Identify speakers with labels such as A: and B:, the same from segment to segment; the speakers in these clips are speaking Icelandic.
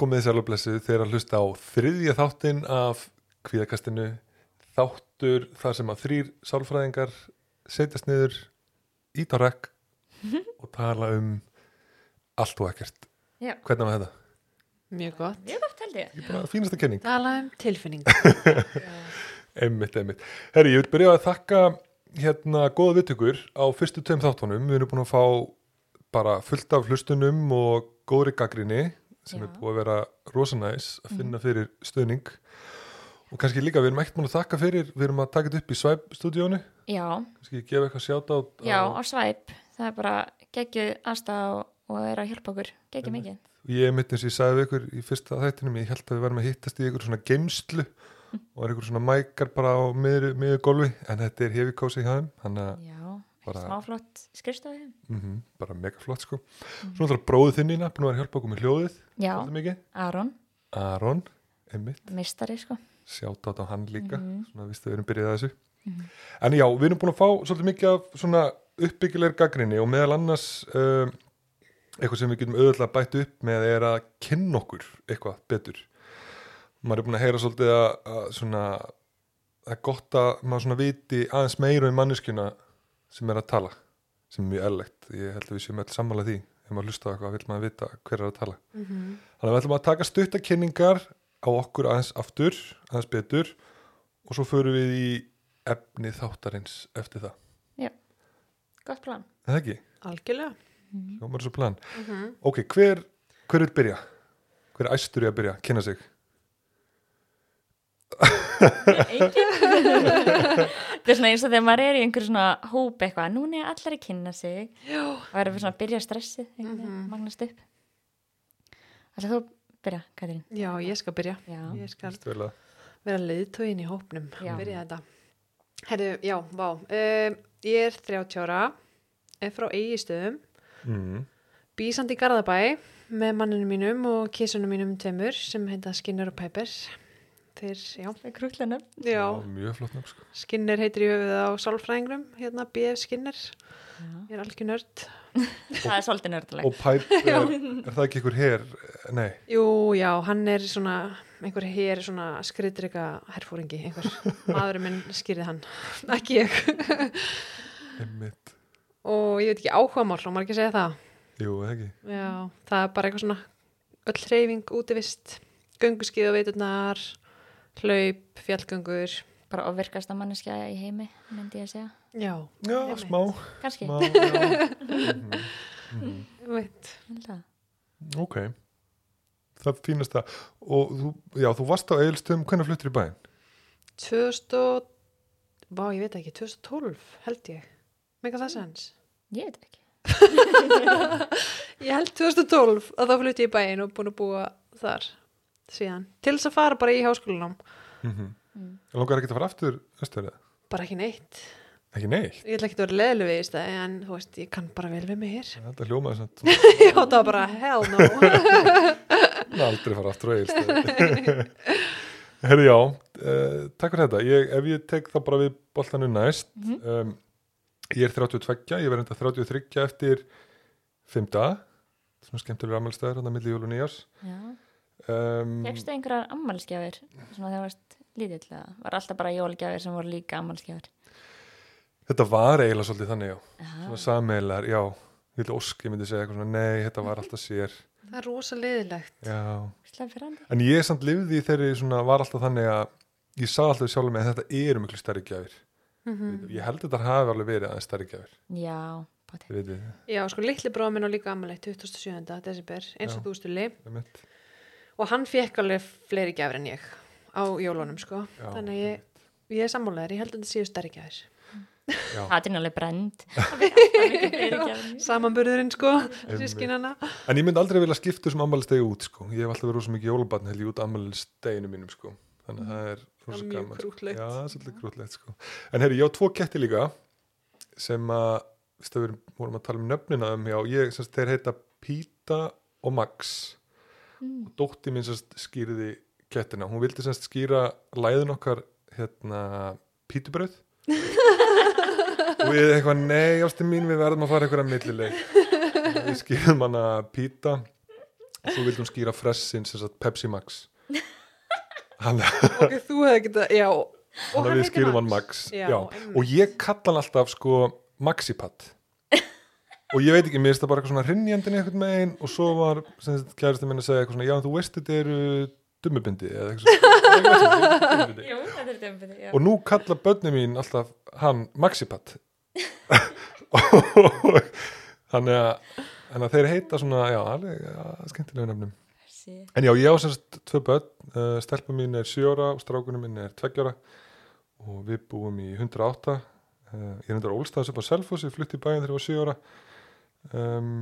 A: komið þess alveg blessu þegar að hlusta á þriðja þáttinn af kvíðakastinu þáttur þar sem að þrýr sálfræðingar setjast niður í tórak og tala um allt og ekkert
B: Já.
A: hvernig var þetta?
C: Mjög gott.
B: Mjög gott held ég.
A: Ég er bara fínasta kenning
C: Tala um tilfinning.
A: Einmitt, einmitt. Herri, ég vil byrja að þakka hérna góða viðtökur á fyrstu tveim þáttunum. Við erum búin að fá bara fullt af hlustunum og góðri gaggrinni sem
B: Já.
A: er búið að vera rosanæs að finna fyrir stöðning og kannski líka við erum ekkert búin að þakka fyrir við erum að taka þetta upp í Svæp-stúdíónu
B: Já,
A: kannski gefa eitthvað sjátt á
B: já, á svæp. Það er bara geggjuð aðstæða og, er að hjálpa okkur. Geggjuð mikið.
A: ég mitt eins og ég sagði ykkur í fyrsta þættinum ég held að við varum að hittast í ykkur svona geimslu og er ykkur svona mækar bara á miður, golfi en þetta er hefi kósi hjá þeim þannig að
B: smáflott skrifstofi.
A: mm bara mega flott sko. Svo náttúrulega bróðu þinnina, búin að vera að hjálpa okkur með hljóðið
B: Já, Aron,
A: Aron einmitt,
B: mistari sko.
A: sjátt á hann líka
B: Mhm.
A: svona vistu við erum byrjað að þessu. En já, við erum búin að fá svolítið mikið af svona uppbyggilegur gaggrinni og meðal annars um, eitthvað sem við getum auðvitað bætt upp með er að kynna okkur eitthvað betur. Maður er búin að heyra svolítið að, að svona það er gott að maður svona viti aðeins meira um manneskjuna sem er að tala sem er mjög eðlegt, ég held að við séum öll sammála því ef maður hlusta á eitthvað, vil maður vita hver er að tala. Þannig að við ætlum að taka stuttakynningar á okkur aðeins aftur aðeins betur og svo förum við í efni þáttarins eftir það,
B: Gott plan.
A: er það ekki?
C: Algjörlega.
A: Hljómar þessu plan.
C: Mm
A: ok, hver, hver vil byrja? hver er æstur í að byrja, kynna sig
B: Þetta er svona eins og þegar maður er í einhverju svona hóp eitthvað, núna er allar að kynna sig og erum við svona að byrja stressið, mm. -hmm. magnast upp. Ætlar þú að byrja, Katrín?
C: Já, ég skal byrja.
B: Já.
C: Ég skal
A: að-
C: vera leiðtógin í hópnum.
B: Já.
C: Byrja þetta. Herru, já, vá. Um, ég er 30 ára, er frá eigistöðum,
A: mm,
C: bísandi í Garðabæ með manninu mínum og kísunum mínum tveimur sem heita Skinner og Piper. Þeir, já.
B: Er nöfn.
C: Já,
A: mjög flott nöfn sko.
C: Skinner heitir í höfuð á sálfræðingrum, hérna B.F. Skinner. Ég er algjör nörd.
B: Það er svolítið nördulegt.
A: og Pipe, er, er það ekki ykkur her nei,
C: Jú, já, hann er svona, einhver hér svona skriðdrika herfóringi, einhver maðurinn minn skýrði hann, ekki ég.
A: einmitt
C: og ég veit ekki áhugamál, má maður ekki segja það.
A: jú, ekki
C: Já, það er bara eitthvað svona öll hreyfing, útivist, gönguskið og veiturnar, hlaup, fjallgöngur.
B: Bara ofvirkasta manneskja í heimi, myndi ég að segja.
C: Já,
A: já, smá,
B: Kanski,
A: smá já.
C: Veit.
B: ég held það.
A: ok það fínast það og þú, já, þú varst á eilstum, hvernig fluttir í bæinn?
C: 2000 og, vá, ég veit ekki, 2012 held ég. Mega það sens.
B: Ég veit ekki.
C: Ég held 2012 að þá flutti ég í bæinn og búin að búa þar síðan. Til þess að fara bara í háskólanám.
A: Mm -hmm.
B: Mm.
A: langar ekki að fara aftur östur
C: Bara ekki neitt.
A: ekki neitt,
C: Ég ætla ekki að vera leðileg við í stað, en þú veist, ég kann bara vel við mig hér.
A: þetta hljómaði samt
C: Já, það var bara hell no.
A: Aldrei fara aftur á eilstum herri já uh, takk fyrir þetta, ég, ef ég tek það bara við boltanu næst
B: Mhm.
A: um, ég er 32, ég verði enda 33 eftir 5 dag svona skemmtilegur ammælstæður hann að milli jól og nýjars
B: Já.
A: Um,
B: Fegstu einhverjar ammálsgjafir, svona þegar þú varst lítill, eða var alltaf bara jólgjafir sem voru líka ammálsgjafir?
A: þetta var eiginlega svolítið þannig já.
B: Já.
A: svona sameilar, já. Ég vil ósk, ég myndi segja eitthvað svona, nei, þetta var alltaf sér.
C: Það er rosa leðilegt.
A: já, en ég samt lifði í þeirri svona, var alltaf þannig að ég sagði alltaf sjálf með að þetta eru miklu stærri gjafir.
C: Mm
A: ég held að þetta hafi alveg verið aðeins stærri gjafir.
B: Já,
A: veitir,
C: Já, sko, litli bróða minn og líka ammali 27. desember, eins og þú stuli.
A: einmitt
C: Og hann fekk alveg fleiri gjafir en ég á jólunum, sko.
A: Já,
C: Þannig að ég, ég er sammálaður, ég held að þetta séu stærri gjafir.
A: já,
B: Það er alveg brend. Það alltaf mikið fleiri gjafir.
C: Samanburðurinn, sko, sískinana.
A: en ég myndi aldrei vilja skipta þessum ammælistegi út sko. ég hef alltaf verið rosa mikið jólabarn held ég út ammælisteginu mínum sko. þannig að það er rosa
C: mjög
A: gaman
C: krúttlegt.
A: já, það er svolítið krútlegt sko. en herri, ég á tvo ketti líka sem að við vorum, vorum að tala um nöfnina um já, ég, semst, þeir heita Píta og Max
B: Mm.
A: og dótti mín semst skýrði kettina, hún vildi semst skýra læðin okkar hérna pítubröð og við eitthvað, nei, ástu mín við verðum að fara eitthvað að millileg við skýrðum hana píta. Og svo vildi hún skýra fressin sem sagt Pepsi Max. Hann,
C: ok, þú hefði getað, já og
A: hann
C: heitir
A: skýrum hann Max.
C: Já,
A: já.
C: einmitt.
A: og ég kalla hann alltaf sko Maxipad og ég veit ekki, mér finnst það bara eitthvað svona hrinnjandin einhvern megin og svo var kærasti minn að segja eitthvað svona, já en þú veist þetta eru dummubindi eða eitthvað og nú kalla börni mín alltaf hann Maxipad og þannig að, að þeir heita svona, já, alveg ja, skemmtilegu nefnum en já, ég á semst tvö börn uh, stelpa mín er 7 ára og strákunum minn er 2 ára. Og við búum í 108 uh, ég er endur ólstæðs upp á Selfossi flutti í bæinn þegar ég var 7 ára um,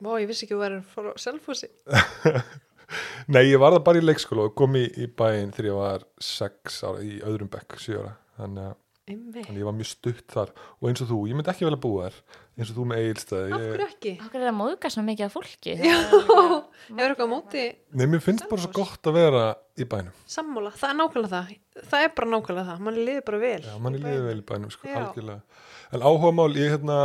C: Vá, ég vissi ekki að þú væri frá Selfossi.
A: Nei, ég var það bara í leikskóla og kom í, í bæinn þegar ég var 6 ára í öðrum bekk 7 ára. Þannig að. Þannig ég var mjög stutt þar. Og eins og þú, ég myndi ekki velja búa þar. Eins og þú með eigilstæði
C: hverju ekki?
B: Akkur er það móðgast svona mikið af fólki?
C: Já, hefur eitthvað móti
A: Nei, mér finnst bara svo gott að vera í bænum.
C: Sammála, það er nákvæmlega það. Það er bara nákvæmlega það, mann liður bara vel.
A: Já, mann er
C: í
A: liðið
C: bænum.
A: vel í bænum, sko, algjörlega. En áhuga mál, ég hérna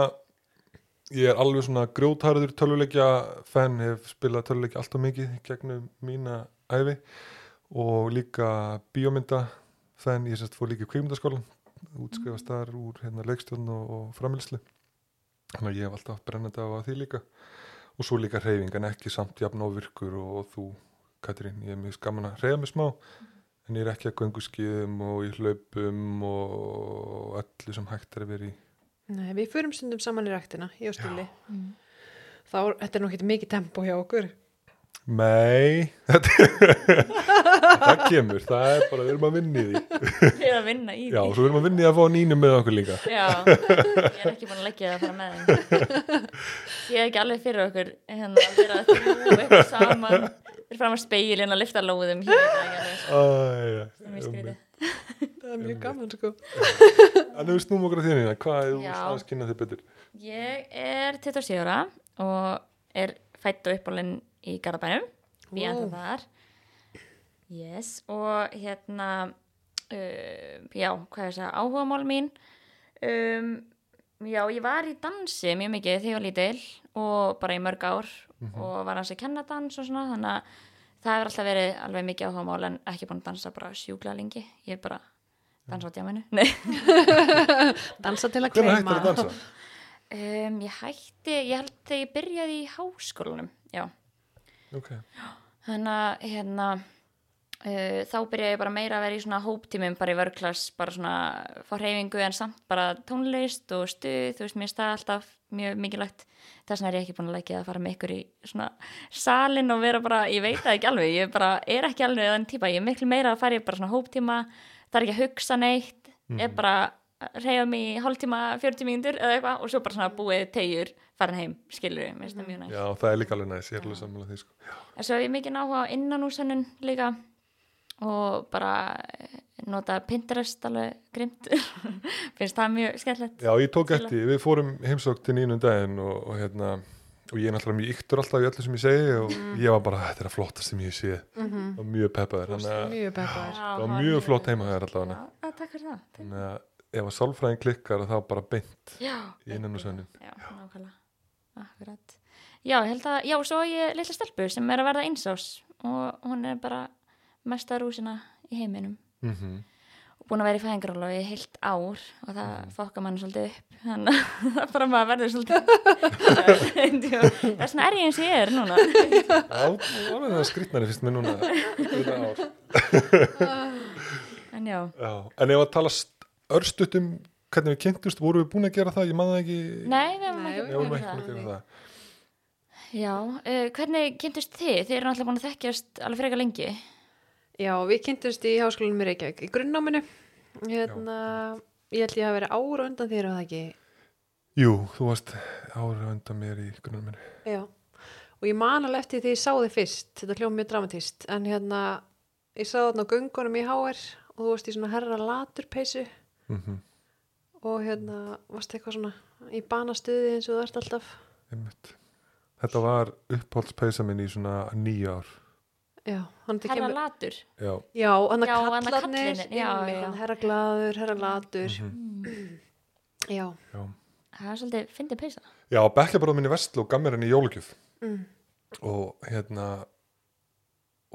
A: ég er alveg svona grjótharður töluleikja fan, hef spilað töluleikja alltaf mikið gegnum mína æfi og líka bíómynda fan, ég sérst fór líka kvímyndaskólan útskrifast þar úr hérna, leikstjórn og, og framilslu þannig að ég hef alltaf brennandi á því líka. Og svo líka hreyfing en ekki samt jafn ofirkur og, og þú Katrín, ég er mjög skaman að hreyfa mig smá en ég er ekki að göngu skíðum og í hlaupum og öllu sem hægt er að vera í
C: Nei, við förum stundum saman í ræktina, ég og Stili
B: Mm.
C: þá, þetta er nú ekki mikið tempo hjá okkur
A: Nei það kemur það er bara, við erum að vinna í því
B: Við erum að vinna í
A: Já,
B: því.
A: svo við erum að vinna í að fá nínu með okkur líka
B: Já, ég er ekki búin að leggja það að fara með þeim. Ég er ekki alveg fyrir okkur hérna að vera þrjú eitthvað saman. Þeir fram að speilin að lifta lóðum hér. Það er ekki alveg
A: Æ, ja,
B: það er mjög skrítið.
C: það er mjög gaman sko
A: En við snúum okkur að þínu hvað er þú að skynna þig betur
B: Ég er 27 ára og er fætt og uppálinn í Garabænum. Við
C: Wow.
B: enda þar. Yes, og hérna, uh, já, hvað er það, áhugamál mín. Um, já, ég var í dansi mjög mikið þegar ég var lítil og bara í mörg ár og var hans að kenna dans og svona, þannig að það hefur alltaf verið alveg mikið áhugamál en ekki búin að dansa bara sjúkla lengi. Ég er bara dansa á djáminu. Nei.
C: dansa til að
A: Hvernig
C: kleima
A: hættir að dansa?
B: Um, ég hætti, ég held þegar ég byrjaði í háskólanum, já.
A: Ok,
B: Þannig að hérna, uh, þá byrjaði ég bara meira að vera í svona hóptímum, bara í vörklass, bara svona fá hreyfingu en samt bara tónlist og stuð, þú veist, mér það alltaf mjög mikilvægt. Þess vegna er ég ekki búin að leggja að fara með ykkur í svona salin og vera bara, ég veit það ekki alveg, ég bara er ekki alveg þann típa, ég er miklu meira að fara í bara svona hóptíma, það er ekki að hugsa neitt, er bara að reyða mig í hálftíma, 40 mínútur eða eitthvað og svo bara svona búið tegjur farin heim, skilur við, mér finnst það mjög næst.
A: já, það er líka alveg næst, ég er alveg sammála því sko.
B: En svo hef ég mikið áhuga á innanúsönnun líka og bara eh, nota Pinterest alveg grimt. Finnst það mjög skemmtilegt.
A: Já, ég tók eftir, við fórum heimsók til nýnum daginn og, og hérna og ég er náttúrulega mjög yktur alltaf í öllu sem ég segi og ég var bara, þetta er að flottast sem ég sé
C: Mhm.
A: og mjög peppaður.
C: Mjög peppaður.
B: Já,
A: það var mjög flott heima þér allavega
B: Já, að takk fyrir það.
A: Þannig að ef að sálfræðin klikkar þá bara beint
B: Já,
A: í innan og sönnun
B: Já, nákvæmlega. Akkurat. Já, held að, já, svo ég litla stelpu sem er að verða einsás og hún er bara mesta rúsina í heiminum.
A: Mm -hmm.
B: og búin að vera í fæðingaróla í heilt ár og það fokkar mann svolítið upp þannig að það bara maður verður svolítið þess vegna er ég eins og ég er núna.
A: Já, alveg það skrýtnari fyrst mér núna þetta ár.
B: en já,
A: Já, en ef að tala st- örstutt um hvernig við kynntust, vorum við búin að gera það, ég maður ekki.
B: Nei, við ekki
A: vorum
B: búin
A: ekki
B: að
A: búin að
B: það
A: gera það.
B: Já, uh, hvernig kynntust þið? Þið eru náttúrulega búin að þekkjast alveg frekar lengi
C: já, við kynntumst í háskólanum í Reykjavík í grunnnáminu hérna, ég held ég að vera ára undan þér og það ekki
A: Jú, þú varst ára undan mér í grunnum minni
C: Já, og ég man alveg eftir því ég sá þið fyrst, þetta hljóð mjög dramatist, en hérna, ég sá þarna á göngunum í HR og þú varst í svona herra laturpeysu
A: mm
C: og hérna, varst eitthvað svona í banastuði eins og þú ert alltaf.
A: Einmitt. Þetta var uppáhaldspeisa minn í svona nýja ár.
C: Já, hann
B: Herra
C: kemur,
B: latur
A: Já.
C: já, hann
B: já. hann
C: herra glaður, herra latur,
A: mhm,
C: já,
A: Já.
B: Það er svolítið fyndið peysa
A: Já, bekkjabráð minni Vestló gaf mér henni í jólugjöf.
C: mm.
A: og hérna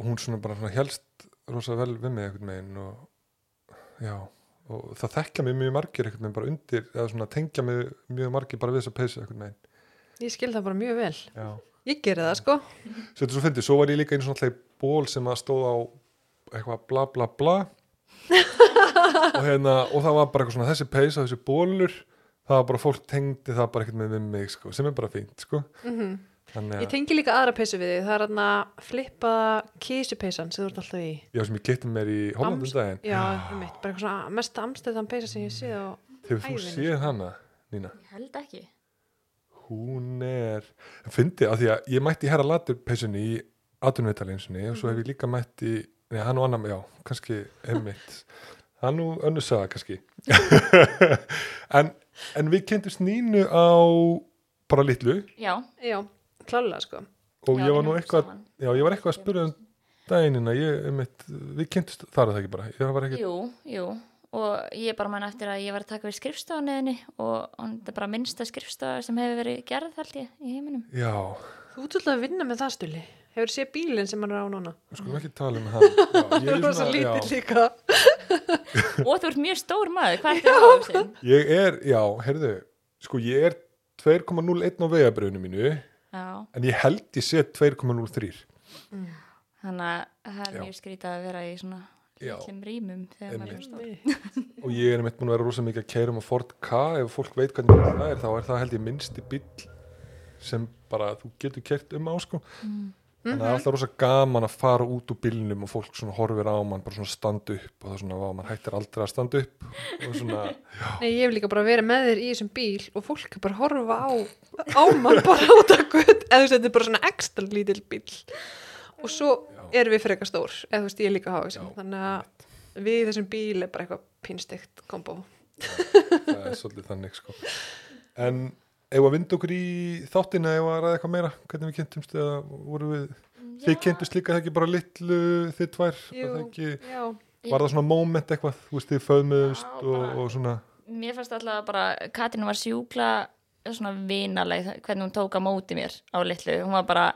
A: og hún svona bara svona helst rosa vel við mig einhvern veginn og já, og það þekkja mig mjög margir einhvern veginn bara undir, eða svona tengja mig mjög margir bara við þess að peysa einhvern veginn
C: Ég skil það bara mjög vel.
A: já.
C: Ég geri það sko.
A: Svo þetta er svo fyndið, svo var ég líka einu svona alltaf ból sem að stóð á eitthvað bla bla bla og hérna, og það var bara eitthvað svona þessi peysa, þessi bólur það var bara fólk tengdi það bara ekkert með við mig sko, sem er bara fínt sko
C: Mm
A: þannig
C: Ég
A: að,
C: tengi líka aðra peysu við þig. Það er hann að flippa kísupeysan sem þú ert alltaf í.
A: já sem ég getið mér í Hollandum daginn,
C: Já, um mitt. Bara eitthvað svona mesta amstæðan peysa sem ég sé á.
A: hefur þú
C: ævinni,
A: séð hana Nína?
B: Ég held ekki.
A: hún er fyndið af því að ég mætti herra latur peysunni í atunvitalinsunni og svo hef ég líka mætti neða hann og annar, já, kannski einmitt hann og önnu saga kannski en, en við kynntumst Nínu á bara litlu
B: Já.
C: Já, klálega sko.
A: og
B: já,
A: ég var nú eitthvað
B: saman.
A: já, ég var eitthvað að spyrja um daginina ég, einmitt, við kynntust þar að það ekki bara ég var ekki,
B: Jú, jú. Og ég bara man eftir að ég var að taka við skrifstofaneðinni og hún er bara minnsta skrifstofa sem hefur verið gerð held ég í heiminum.
A: já,
C: Þú ert alltaf að vinna með það stuli. Hefur séð bílinn sem hann er á núna?
A: við skulum ekki tala um hann. Já, ég,
C: Það
A: er
C: rosa
A: já,
C: líka.
B: og þú ert mjög stór maður, hvað er það á þessum?
A: ég er, já, heyrðu sko ég er 2,01 á vegabröðinu mínu
B: Já,
A: en ég held ég sé 2,03
B: þannig að það er mjög skrítið að vera í svona litlum rýmum þegar maður er stór.
A: og ég er meitt búin að vera rosa mikið að kæra um að Ford K ef fólk veit hvernig það er þá er það held ég minnsti bíll sem bara þú getur kert um á sko þannig að það er alltaf rosa gaman að fara út úr bílnum og fólk svona horfir á mann bara svona standa upp og það er svona, vá, mann hættir aldrei að standa upp og svona,
C: Nei, ég hef líka bara verið með þér í þessum bíl og fólk er bara að horfa á, á mann bara út af gutt. Eða þú veist, þetta er bara svona ekstra lítill bíl. Og svo
A: Já.
C: erum við frekar stór. Eða þú veist, ég líka hávísum.
A: Já.
C: Þannig að við í þessum bíl er bara eitthvað pínstegt kombo.
A: það er svolítið þannig sko en ef að vinda okkur í þáttina ef að ræða eitthvað meira, hvernig við kynntumst eða voru við, þið kynntust líka það ekki bara litlu þið tvær?
C: Jú.
A: ekki,
C: Já.
A: var það svona moment eitthvað, þú veist þið föðmuðust
B: Já,
A: og, og svona
B: Mér fannst alltaf bara, Katrin var sjúkla svona vinaleg, hvernig hún tók á móti mér á litlu, hún var bara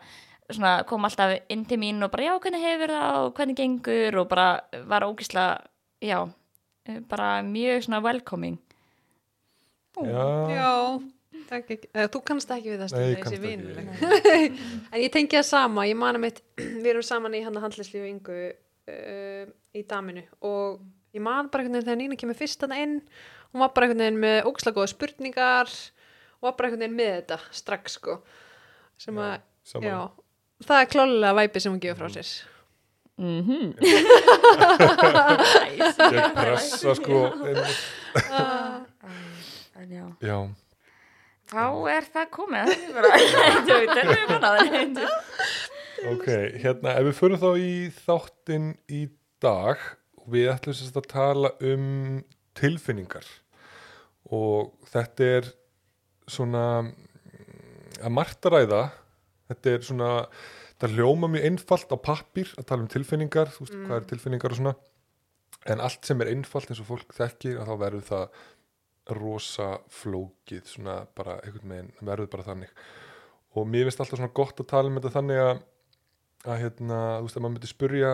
B: svona, kom alltaf inn til mín og bara já, hvernig hefur það og hvernig gengur? og bara var ógislega, já bara mjög svona welcoming.
A: Já,
C: Já. Takk ekki. Eða, þú kannst ekki við það stundið,
A: kannst
C: þessi
A: ekki.
C: vinuleg. en ég tengi það sama, ég man að mitt, við erum saman í hann að handlisli og yngu uh, í daminu og ég man bara einhvern veginn þegar Nína kemur fyrst þarna inn, hún var bara einhvern veginn með ógislega góða spurningar og var bara einhvern veginn með þetta strax sko. Sem að,
A: saman.
C: já, það er klálega væpi sem hún gefur frá sér.
B: mhm
A: ég pressa sko einmitt.
B: en já
A: já,
B: þá er það komið er
A: ok, hérna ef við förum þá í þáttin í dag við ætlum sérst að tala um tilfinningar. Og þetta er svona mm, að margt að ræða þetta er svona það hljóma mjög einfalt á pappír að tala um tilfinningar, þú veist hvað er tilfinningar og svona. En allt sem er einfalt eins og fólk þekkir að þá verður það rosa flókið svona bara einhvern veginn verður bara þannig. Og mér finnst alltaf svona gott að tala um þetta þannig að, að hérna, þú veist, að maður myndi spurja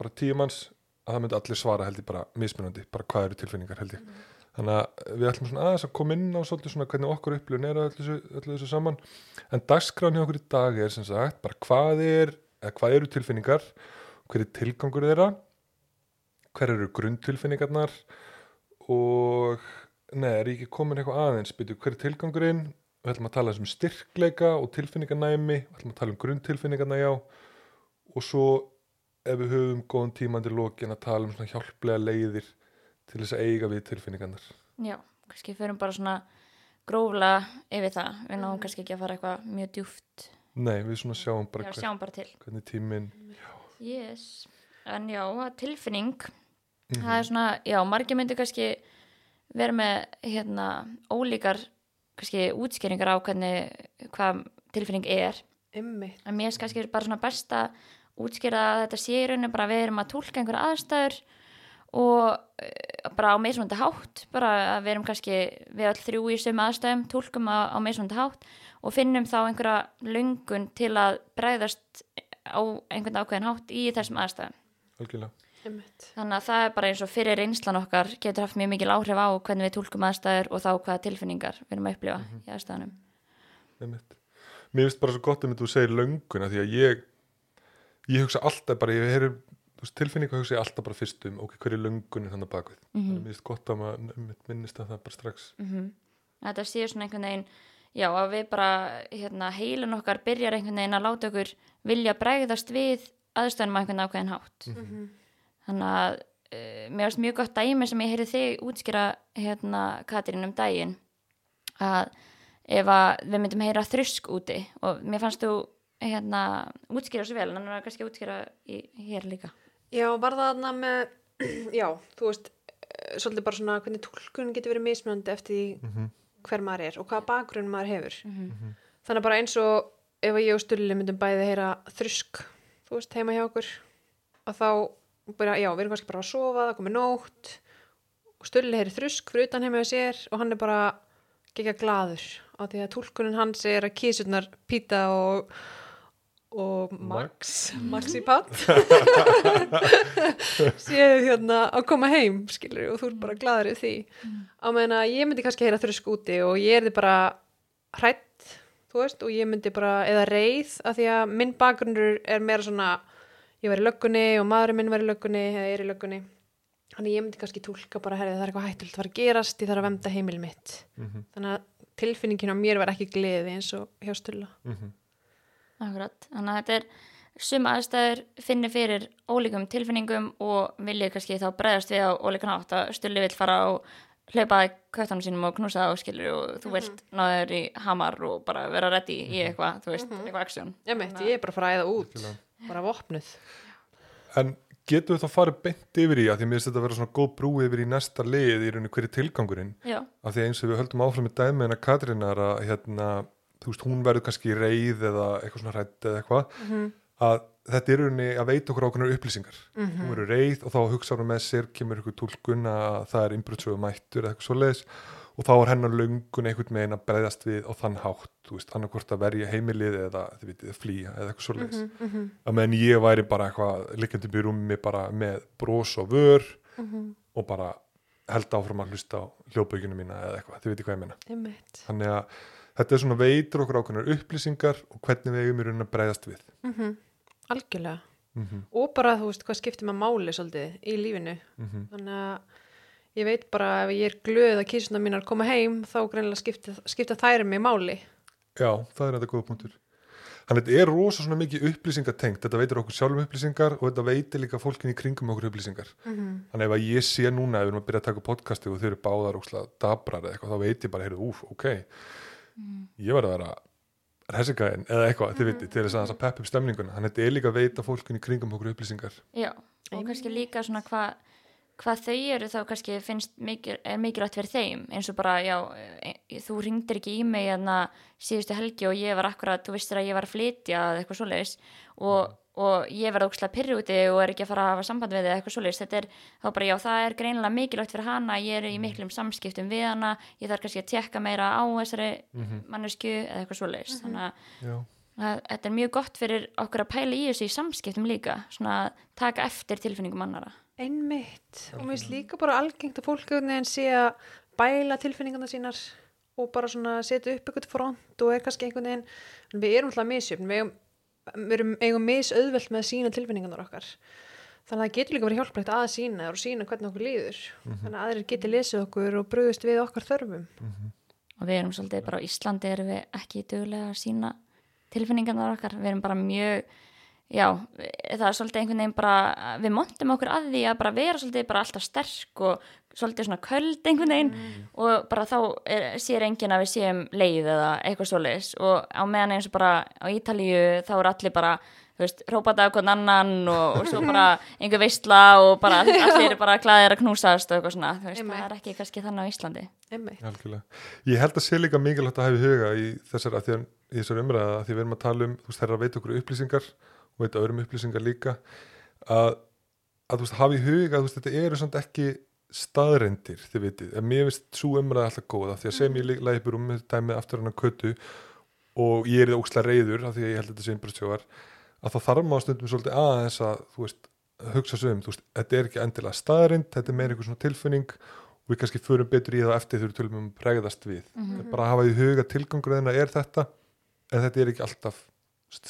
A: bara tíu manns að það myndi allir svara held ég bara mismunandi, bara hvað eru tilfinningar held ég. Þannig að við ætlum svona aðeins að koma inn á svolítið svona hvernig okkur upplifun er öllu þessu, öllu þessu saman. En dagskráin hjá okkur í dag er sem sagt bara hvað er, eða hvað eru tilfinningar hver er tilgangur þeirra hver eru grunntilfinningarnar og nei, er ég ekki komin eitthvað aðeins? Byrju, hver er tilgangurinn? Við ætlum að tala um styrkleika og tilfinningarnæmi við ætlum að tala um grunntilfinningarna já. Og svo ef við höfum góðan tíma til lokin að tala um svona hjálplega leiðir til þess að eiga við tilfinningarnar.
B: Já, kannski förum bara svona gróflega yfir það. Við náum kannski ekki að fara eitthvað mjög djúft
A: nei, við svona sjáum bara
B: já,
A: hver,
B: sjáum bara til.
A: hvernig tíminn
B: yes. en já, tilfinning.
A: Mhm.
B: það er svona, já, margir myndir kannski vera með hérna ólíkar kannski útskýringar á hvernig, hvað tilfinning er.
C: Ymmi.
B: en mér er kannski bara svona besta útskýra að þetta sé í rauninu bara að við erum að tólka einhverja aðstæður og uh, bara á meðsvönda hátt bara að við erum kannski við öll þrjú í sömu aðstæðum, tólkum á, á meðsvönda hátt og finnum þá einhverja lungun til að bregðast á einhvern ákveðin hátt í þessum aðstæðum.
A: Algjörlega
C: Einmitt.
B: þannig að það er bara eins og fyrir reynslan okkar getur haft mjög mikil áhrif á hvernig við tólkum aðstæður og þá hvaða tilfinningar við erum að upplifa í aðstæðanum
A: Einmitt. Mér finnst bara svo gott um að þú segir lönguna því að ég ég hugsa alltaf bara, ég heyri tilfinningu hugsa ég alltaf bara fyrst um ok, hver er löngunin þannig bakvið þannig að mér finnst gott að maður minnist að það bara strax.
B: Mm þetta séu svona einhvern veginn já að við bara hérna, heilun okkar byrjar einhvern veginn að láta okkur vilja bregðast við aðstæðanum á einhvern ákveðin hátt.
C: Mhm.
B: Þannig að uh, mér varst mjög gott dæmi sem ég heyrði þig útskýra hérna Katrín um daginn að ef að við myndum heyra þrusk úti og mér fannst þú hérna útskýra svo vel en hann var kannski að útskýra í, hér líka
C: Já, var það þarna með, já, þú veist, eh, svolítið bara svona hvernig tólkun getur verið mismunandi eftir því
A: Mhm.
C: hver maður er og hvaða bakgrunn maður hefur. Þannig bara eins og ef ég og Stulli myndum bæði heyra þrusk, þú veist, heima hjá okkur, að þá, bara, já, við erum kannski bara að sofa, það komið nótt. Og Stulli heyri þrusk fyrir utan heima hjá sér og hann er bara gegja glaður á því að tólkunin hans er að kísurnar Píta og og Max, Maxi Patt séu hérna að koma heim skilur og þú ert bara gladur í því. Á meðan að ég myndi kannski heyra þrjusk úti og ég er þið bara hrætt þú veist og ég myndi bara eða reið af því að minn bakgrunnur er meira svona ég var í löggunni og maðurinn minn var í löggunni eða er í löggunni. Þannig ég myndi kannski túlka bara herrið það er eitthvað hættult að fara að gerast ég þarf að vemda heimil mitt.
A: Mhm.
C: þannig að tilfinningin á mér var ekki gleði eins og hjá Stulla.
A: Mhm.
B: Akkurat, þannig að þetta er sum aðstæður finni fyrir ólíkum tilfinningum og vilja kannski þá bregðast við á ólíkan hátt að stulli vill fara og hlaupa í köttanum sínum og knúsa það og skilur og þú vilt náður í hamar og bara vera reddi í eitthvað, þú veist, eitthvað aksjón.
C: ég, mitt, ég er bara að fara að æða út. Bara vopnuð
A: En getur við þá farið beint yfir í að því mér finnst þetta að vera svona góð brú yfir í næsta lið í rauninni hverju tilgangurinn?
B: Já,
A: af því að eins og við höldum áfram með dæmi en að Katrínar að hérna, þú veist, hún verður kannski reið eða eitthvað svona hrætt eða eitthvað að þetta er í rauninni að veita okkur ákveðnar upplýsingar. Hún verður reið og þá hugsa hún með sér kemur ykkur tólkun að það er innbrutsögu mættur eða eitthvað svo leiðis og þá er hennar löngun einhvern veginn að breyðast við á þann hátt, hann hvort að verja heimilið eða, vitið, flýja eða eitthvað svo leiðis að meðan ég væri bara eitthvað í rúmi bara með bros og vör og bara held áfram að hlusta á hljóðbökinu mína eða eitthvað, þið veitir hvað ég
C: Einmitt.
A: þannig að þetta er svona veitur okkur ákveðnar upplýsingar og hvernig við eigum í raunin að breyðast við.
C: Mhm. algjörlega.
A: Mm
C: og bara þú veist hvað skiptir maður máli svolítið í lífinu.
A: -hmm.
C: þannig að ég veit bara ef ég er glöð að kísuna mínar koma heim þá greinlega skipta, skipta þær mig máli.
A: Já, það er þetta góða punktur. Þannig að þetta er rosa svona mikið upplýsingatengt. Þetta veitir okkur sjálfum upplýsingar og þetta veitir líka fólkin í kringum okkur upplýsingar.
C: -hmm.
A: Þannig ef að ég sé núna ef við erum að byrja að taka podcasti og þau eru báðar óslega dabrar eða eitthvað, þá veit ég bara, heyrðu, úf, ok. Ég verð að vera resingæðin eða eitthvað, þið veitir, til þess að þess að peppa upp stemninguna. Þannig að þetta er líka að veita fólkin í kringum okkur upplýsingar.
B: Já, og kannski líka svona hvað hva þau eru þá kannski finnst mikil, er mikilvægt fyrir þeim. Eins og bara, já, e, þú ringdir ekki í mig en að síðustu helgi og ég var akkurat, þú vistir að ég var að flytja eða eitthvað svoleiðis. Og, og ég verði ókslega pyrri úti og er ekki að fara að hafa samband við eða eitthvað svoleiðis, þetta er þá bara, já, það er greinilega mikilvægt fyrir hana, ég er í miklum samskiptum við hana, ég þarf kannski að tekka meira á þessari mannesku eða eitthvað svoleiðis, þannig að
A: Já,
B: að þetta er mjög gott fyrir okkur að pæla í þessu í samskiptum líka. Svona að taka eftir tilfinningum annara
C: einmitt. Og mér finnst líka bara algengt að fólk einhvern veginn sé að bæla tilfinningarna sínar og bara svona setja upp eitthvað front og er kannski einhvern veginn við erum alltaf misjöfn. Við erum eigum misauðvelt með að sína tilfinningarnar okkar. Þannig að það getur líka verið hjálplegt að sína og sína hvernig okkur líður. Þannig að aðrir geti lesið okkur og bröðust við okkar þörfum.
B: Og við erum svolítið bara á Íslandi erum við ekki duglega að sína tilfinningarnar okkar, við erum bara mjög já, það er svolítið einhvern veginn bara, við montum okkur að því að bara vera svolítið bara alltaf sterk og svolítið svona köld einhvern veginn og bara þá er, sér enginn að við séum leið eða eitthvað svoleiðis og á meðan eins og bara á Ítalíu þá er allir bara þú veist, rópað af hvern annan og, og svo bara einhver veistla og bara allir eru bara glæðir að knúsast og eitthvað svona, þú veist,
C: Einmitt.
B: það er ekki kannski þannig á Íslandi.
A: Ég held að sé líka mikilvægt að hafa í huga í þessar, að því að, í þessar umræða að því við erum að tala um, þú veist, þeirra að veita okkur upplýsingar og veita öðrum upplýsingar líka að að þú veist, hafa í huga þú veist, þetta eru samt ekki staðrendir, þið vitið, en mér finnst svo umræða alltaf góða, því að sem ég leiði upp um með dæmið aftur hann að kötu og ég er það ókslega reyður, af því að ég held að þetta sé innbrastjóðar, að það þarf maður stundum svolítið aðeins að, þú veist, hugsa svo um, þú veist, þetta er ekki endilega staðrind, þetta er meira einhver svona tilfinning og við kannski förum betur í það eftir þegar við tölum um bregðast við, bara að hafa í huga tilgangur þeirna er þetta, en þetta er ekki alltaf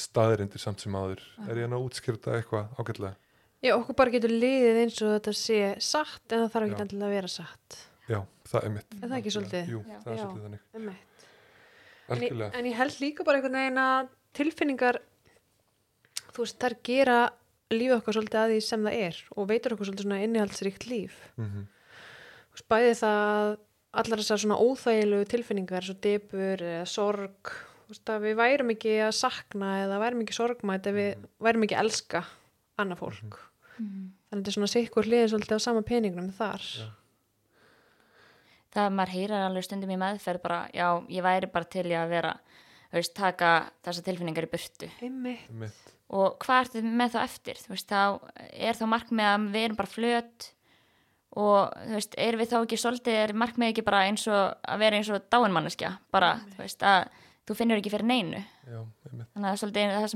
A: staðrindir samt sem áður, er ég að útskýrta eitthvað ágætlega?
C: Já, okkur bara getur liðið eins og þetta sé satt en það þarf ekki endilega að vera satt.
A: Já, það er mitt.
C: Er það ekki svolítið?
A: Jú,
B: Já.
A: það er svolítið þannig.
C: En ég, en ég held líka bara einhvern veginn að tilfinningar, þú veist, þær gera lífið okkar svolítið að því sem það er og veitur okkur svolítið svona innihaldsríkt líf.
A: Mm
C: Þú veist, bæði það allar þessar svona óþægilegu tilfinningar, svo debur eða sorg, við værum ekki að sakna eða værum ekki sorgmætt ef við værum ekki að elska annað fólk. Þannig að þetta er svona sikkur hliðin svolítið á sama peningnum þar.
A: Já.
B: það maður heyrar alveg stundum í meðferð bara, já, ég væri bara til í að vera þú veist, taka þessar tilfinningar í burtu
C: Einmitt.
A: Mitt.
B: og hvað ertu með þá eftir þú veist, þá er þá markmið að við erum bara flöt og þú veist, erum við þá ekki svolítið, er markmið ekki bara eins og að vera eins og dáinmanneskja bara, þú veist, að þú finnur ekki fyrir neinu.
A: Já,
B: þannig að það er svolítið það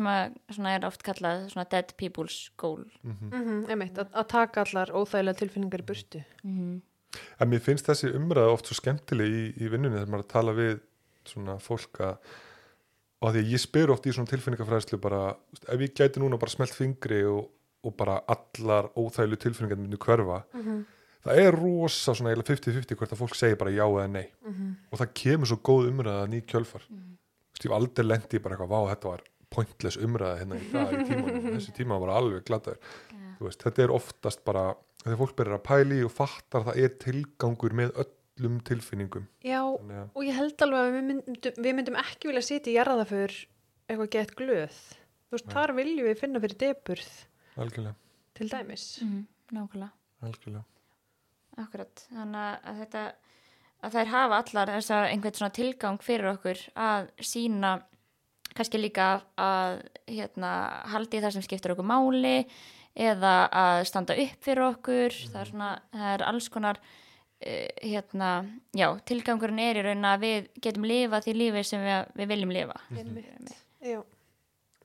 B: sem er oft kallað svona dead people's goal.
A: Mhm.
C: Mm einmitt, að, að taka allar óþægilega tilfinningar í burtu.
B: mm
A: En mér finnst þessi umræða oft svo skemmtileg í, í vinnunni þegar maður er að tala við svona fólk að og því að ég spyr oft í svona tilfinningafræðslu bara, ef ég gæti núna bara smelt fingri og, og bara allar óþægilu tilfinningar myndu hverfa það er rosa svona eiginlega 50-50 hvert að fólk segir bara já eða nei. Og það kemur svo góð umræða ný kjölfar. Mm -hmm. Ég hef aldrei lendi í bara eitthvað, vá þetta var pointless umræða hérna í dag í tímanum þessi tíma var alveg Þú veist, þetta er oftast bara þegar fólk byrjar að pæli og fattar að það er tilgangur með öllum tilfinningum
C: Já,
A: Þannig að,
C: og ég held alveg að við myndum, við myndum ekki vilja sitja í jarða fyrir eitthvað gett glöð. Þú veist,
A: Nei.
C: þar viljum við finna fyrir deburð
A: algjörlega,
C: til dæmis.
B: -hmm. nákvæmlega
A: algjörlega
B: Akkurat, þannig að þetta að þær hafa allar þessar einhvern svona tilgang fyrir okkur að sína kannski líka að hérna, haldi það sem skiptir okkur máli eða að standa upp fyrir okkur. Það er svona, það er alls konar uh, hérna, já, tilgangurinn er í raun að við getum lifað því lífi sem við, við viljum lifa.
C: Einmitt. Já,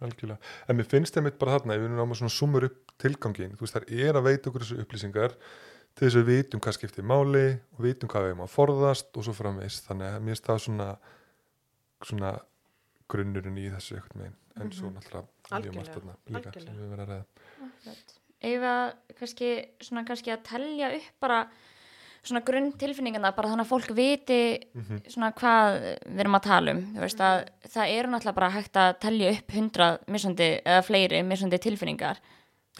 A: algjörlega, en mér finnst þeim bara þarna, ef við erum að svona sumur upp tilgangin, þú veist, þær er að veita okkur þessu upplýsingar til þess að við vitum hvað skiptir máli og vitum hvað við erum að forðast og svo framvegis, þannig að mér það svona svona grunnurinn í þessu eitthvað megin, en svo náttúrulega
C: Algjörlega,
A: margt þarna líka
C: algjörlega.
A: sem við verðum að ræða.
B: Ef að kannski, svona kannski að telja upp bara svona grunn tilfinningana bara þannig að fólk viti svona hvað við erum að tala um. Þú veist að það eru náttúrulega bara hægt að telja upp hundrað misandi eða fleiri misandi tilfinningar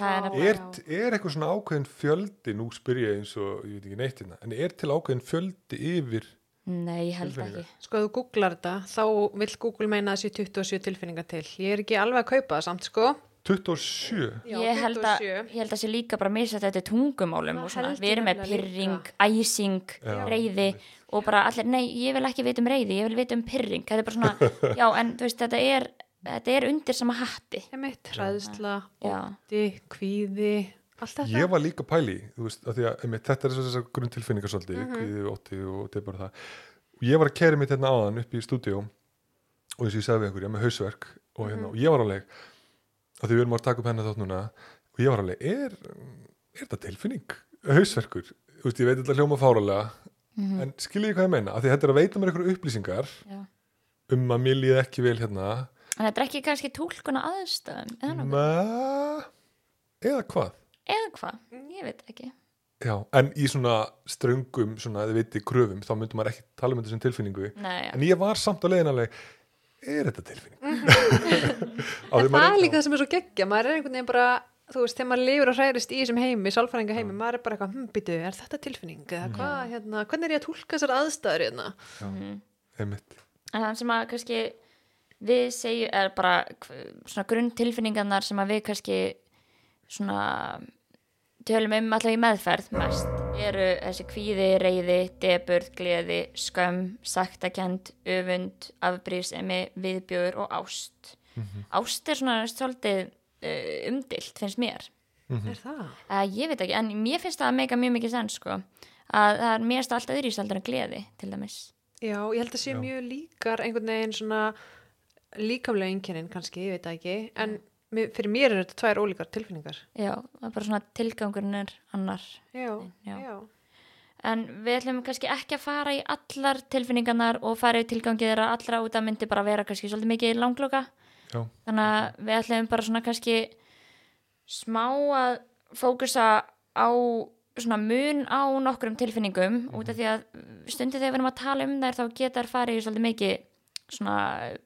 B: er
A: Er, er eitthvað svona ákveðin fjöldi, nú spyr ég eins og ég veit ekki neitt hérna, en er til ákveðin fjöldi yfir,
B: Nei, ég held ekki
C: sko þú googlar þetta, þá vill Google meina að sé 27 tilfinningar til. Ég er ekki alveg að kaupa það samt, sko.
A: 27?
C: Já,
B: ég, held að,
C: 27.
B: ég held að sé líka bara misað þetta tungumálum
C: Það
B: og svona,
C: held
B: við erum með pyrring,
C: líka.
B: æsing
A: Já.
B: reyði og bara allir, nei, ég vil ekki vita um reyði ég vil vita um pyrring, þetta er bara svona já, en þú veist, þetta er þetta er undir sama hatti
C: Einmitt, hræðsla,
B: Já.
C: ótti, kvíði, allt þetta.
A: Ég var líka pæli, veist, að því að einmitt, þetta er þessar grunn tilfinningar svolítið, mm. -hmm. kvíði, ótti og þetta er bara það. Og ég var að kæri mitt hérna áðan upp í stúdíó og eins og ég sagði við einhverja með hausverk og, hérna,
C: Mhm.
A: og ég var alveg, að því við erum að taka upp hennar þátt núna og ég var alveg, er, er þetta tilfinning? Hausverkur? Veist, ég veit þetta hljóma fáralega, en skiljið ég hvað ég meina? Að því þetta er að veita mér einhverju upplýsingar
B: já.
A: um að mér líði ekki vel hérna,
B: en þetta er ekki kannski tólkuna aðstöðum eða.
A: Ma... eða hvað?
B: eða hvað, ég veit ekki
A: Já, en í svona ströngum, svona, þið viti, kröfum, þá myndum maður ekki tala um þetta sem tilfinningu.
B: nei, já.
A: En ég var samt að leiðin alveg, er þetta tilfinning? Á því
C: En það er líka það sem er svo geggja, maður er einhvern veginn bara, þú veist, þegar maður lifur og hræðist í þessum heimi, sálfræðinga heimi, maður er bara eitthvað, hm, býtu, er þetta tilfinning? Eða hvað, hérna, hvernig er ég að tólka þessar aðstæður hérna?
A: Einmitt.
B: en það sem að kannski við segjum er bara svona grunn tilfinningarnar sem að við kannski svona tölum um alltaf í meðferð mest eru þessi kvíði, reyði, deburð, gleði, skömm, saktakend, öfund, afbrísemi, viðbjöður og ást. Ást er svona svolítið uh, umdilt, finnst mér.
C: Er það?
B: uh, ég veit ekki, en mér finnst það að meika mjög mikið sens sko, að það er mér finnst það alltaf heldur en gleði til dæmis
C: Já, ég held að sé
A: Já.
C: mjög líkar einhvern veginn svona líkamlega einkennin kannski, ég veit það ekki en fyrir mér eru þetta tvær ólíkar tilfinningar.
B: Já, það er bara svona tilgangurinn er annar.
C: Já,
B: Já.
C: já,
B: en við ætlum kannski ekki að fara í allar tilfinningarnar og fara í tilgangið þeirra allra út að myndi bara vera kannski svolítið mikið langloka.
A: Já.
B: þannig að við ætlum bara svona kannski smá að fókusa á svona mun á nokkrum tilfinningum. Út af því að stundið þegar við erum að tala um þær þá geta þær farið í svolítið mikið svona